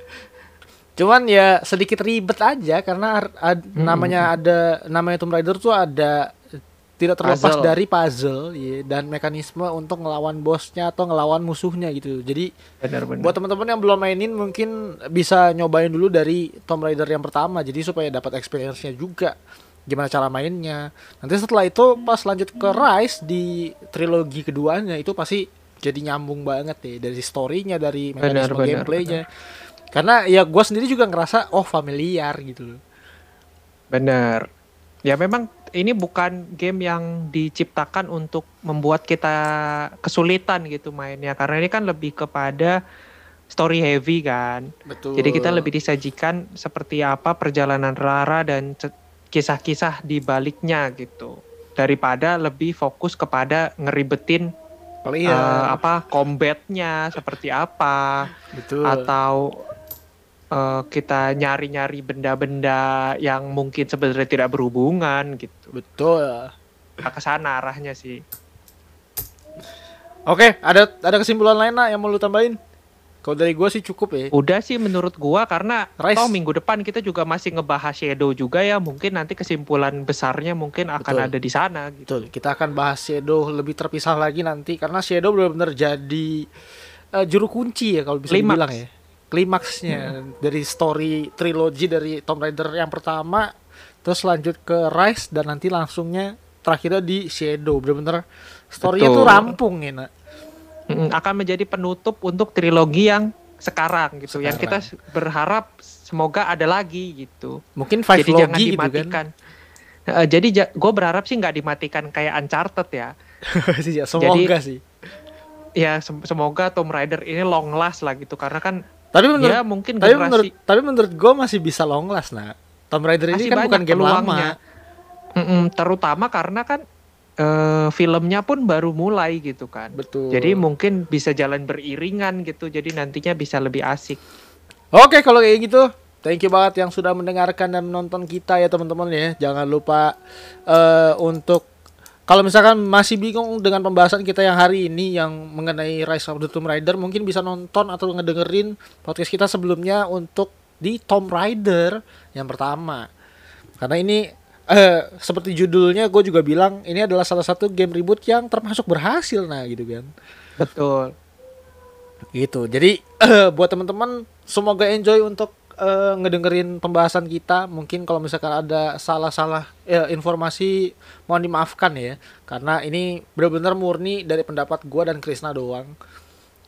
Cuman ya sedikit ribet aja karena ad, hmm. namanya ada namanya Tomb Raider tuh ada tidak terlepas puzzle. dari puzzle ya, dan mekanisme untuk ngelawan bosnya atau ngelawan musuhnya gitu. Jadi benar, benar. buat teman-teman yang belum mainin mungkin bisa nyobain dulu dari Tomb Raider yang pertama jadi supaya dapat experience-nya juga gimana cara mainnya. Nanti setelah itu pas lanjut ke Rise di trilogi keduanya itu pasti jadi nyambung banget deh dari storynya dari mekanisme benar, gameplaynya karena ya gue sendiri juga ngerasa oh familiar gitu loh bener ya memang ini bukan game yang diciptakan untuk membuat kita kesulitan gitu mainnya. Karena ini kan lebih kepada story heavy kan. Betul. Jadi kita lebih disajikan seperti apa perjalanan Rara dan kisah-kisah di baliknya gitu. Daripada lebih fokus kepada ngeribetin Player. Uh, apa combatnya seperti apa. Betul. atau uh, kita nyari-nyari benda-benda yang mungkin sebenarnya tidak berhubungan gitu betul nah, ke sana arahnya sih oke ada ada kesimpulan lain lah yang mau lu tambahin kalau dari gue sih cukup ya. Udah sih menurut gue karena Rice. toh minggu depan kita juga masih ngebahas Shadow juga ya. Mungkin nanti kesimpulan besarnya mungkin akan Betul. ada di sana. Gitu. Betul. Kita akan bahas Shadow lebih terpisah lagi nanti karena Shadow benar-benar jadi uh, juru kunci ya kalau bisa Climax. dibilang ya. Klimaksnya hmm. dari story trilogi dari Tomb Raider yang pertama terus lanjut ke Rise dan nanti langsungnya terakhirnya di Shadow benar-benar storynya tuh rampung ya nak akan menjadi penutup untuk trilogi yang sekarang gitu. Sekarang. Yang kita berharap semoga ada lagi gitu. Mungkin five jadi jangan gitu dimatikan. Kan? Uh, jadi ja gue berharap sih nggak dimatikan kayak Uncharted ya. ya semoga jadi, sih. Ya sem semoga Tomb Raider ini long last lah gitu karena kan. Tapi menurut, ya mungkin tapi generasi, menurut, tapi menurut gue masih bisa long last nah. Tomb Raider ini kan bukan game peluangnya. lama. Mm-mm, terutama karena kan eh, filmnya pun baru mulai gitu kan. Betul. Jadi mungkin bisa jalan beriringan gitu. Jadi nantinya bisa lebih asik. Oke, kalau kayak gitu, thank you banget yang sudah mendengarkan dan menonton kita ya teman-teman ya. Jangan lupa eh untuk kalau misalkan masih bingung dengan pembahasan kita yang hari ini yang mengenai Rise of the Tomb Raider, mungkin bisa nonton atau ngedengerin podcast kita sebelumnya untuk di Tomb Raider yang pertama. Karena ini eh seperti judulnya gue juga bilang ini adalah salah satu game reboot yang termasuk berhasil nah gitu kan. Betul. Gitu. Jadi eh, buat teman-teman semoga enjoy untuk eh, ngedengerin pembahasan kita. Mungkin kalau misalkan ada salah-salah eh, informasi mohon dimaafkan ya. Karena ini benar-benar murni dari pendapat gua dan Krisna doang.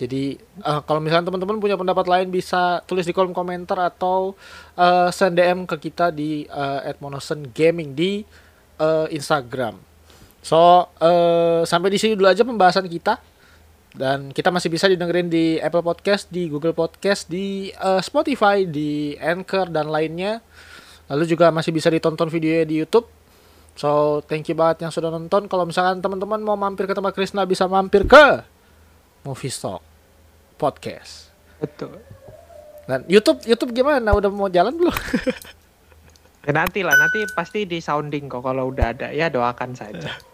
Jadi eh, kalau misalkan teman-teman punya pendapat lain bisa tulis di kolom komentar atau eh, send DM ke kita di eh, @monosengaming di eh, Instagram. So eh, sampai di sini dulu aja pembahasan kita dan kita masih bisa didengerin di Apple Podcast, di Google Podcast, di eh, Spotify, di Anchor dan lainnya. Lalu juga masih bisa ditonton videonya di YouTube. So, thank you banget yang sudah nonton. Kalau misalkan teman-teman mau mampir ke tempat Krisna bisa mampir ke Movie Stock Podcast. Betul. Dan YouTube YouTube gimana? Udah mau jalan belum? Ya nanti lah, nanti pasti di sounding kok kalau udah ada. Ya doakan saja.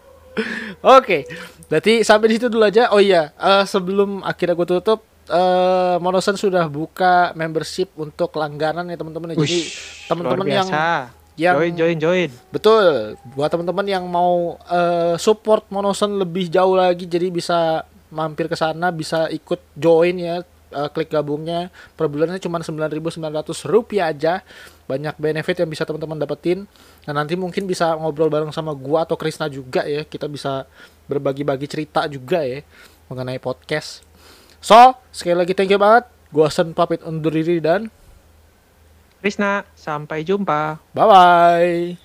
Oke, berarti sampai di situ dulu aja. Oh iya, eh, sebelum akhirnya gue tutup, eh Monosen sudah buka membership untuk langganan ya teman-teman. Jadi teman-teman yang yang join join join. betul buat teman-teman yang mau eh, support Monosen lebih jauh lagi, jadi bisa mampir ke sana, bisa ikut join ya. Eh, klik gabungnya per bulannya cuma 9.900 rupiah aja. Banyak benefit yang bisa teman-teman dapetin. Dan nanti mungkin bisa ngobrol bareng sama gua atau Krisna juga ya. Kita bisa berbagi-bagi cerita juga ya mengenai podcast. So sekali lagi thank you banget. Gua Sen pamit undur diri dan Krisna, sampai jumpa. bye bye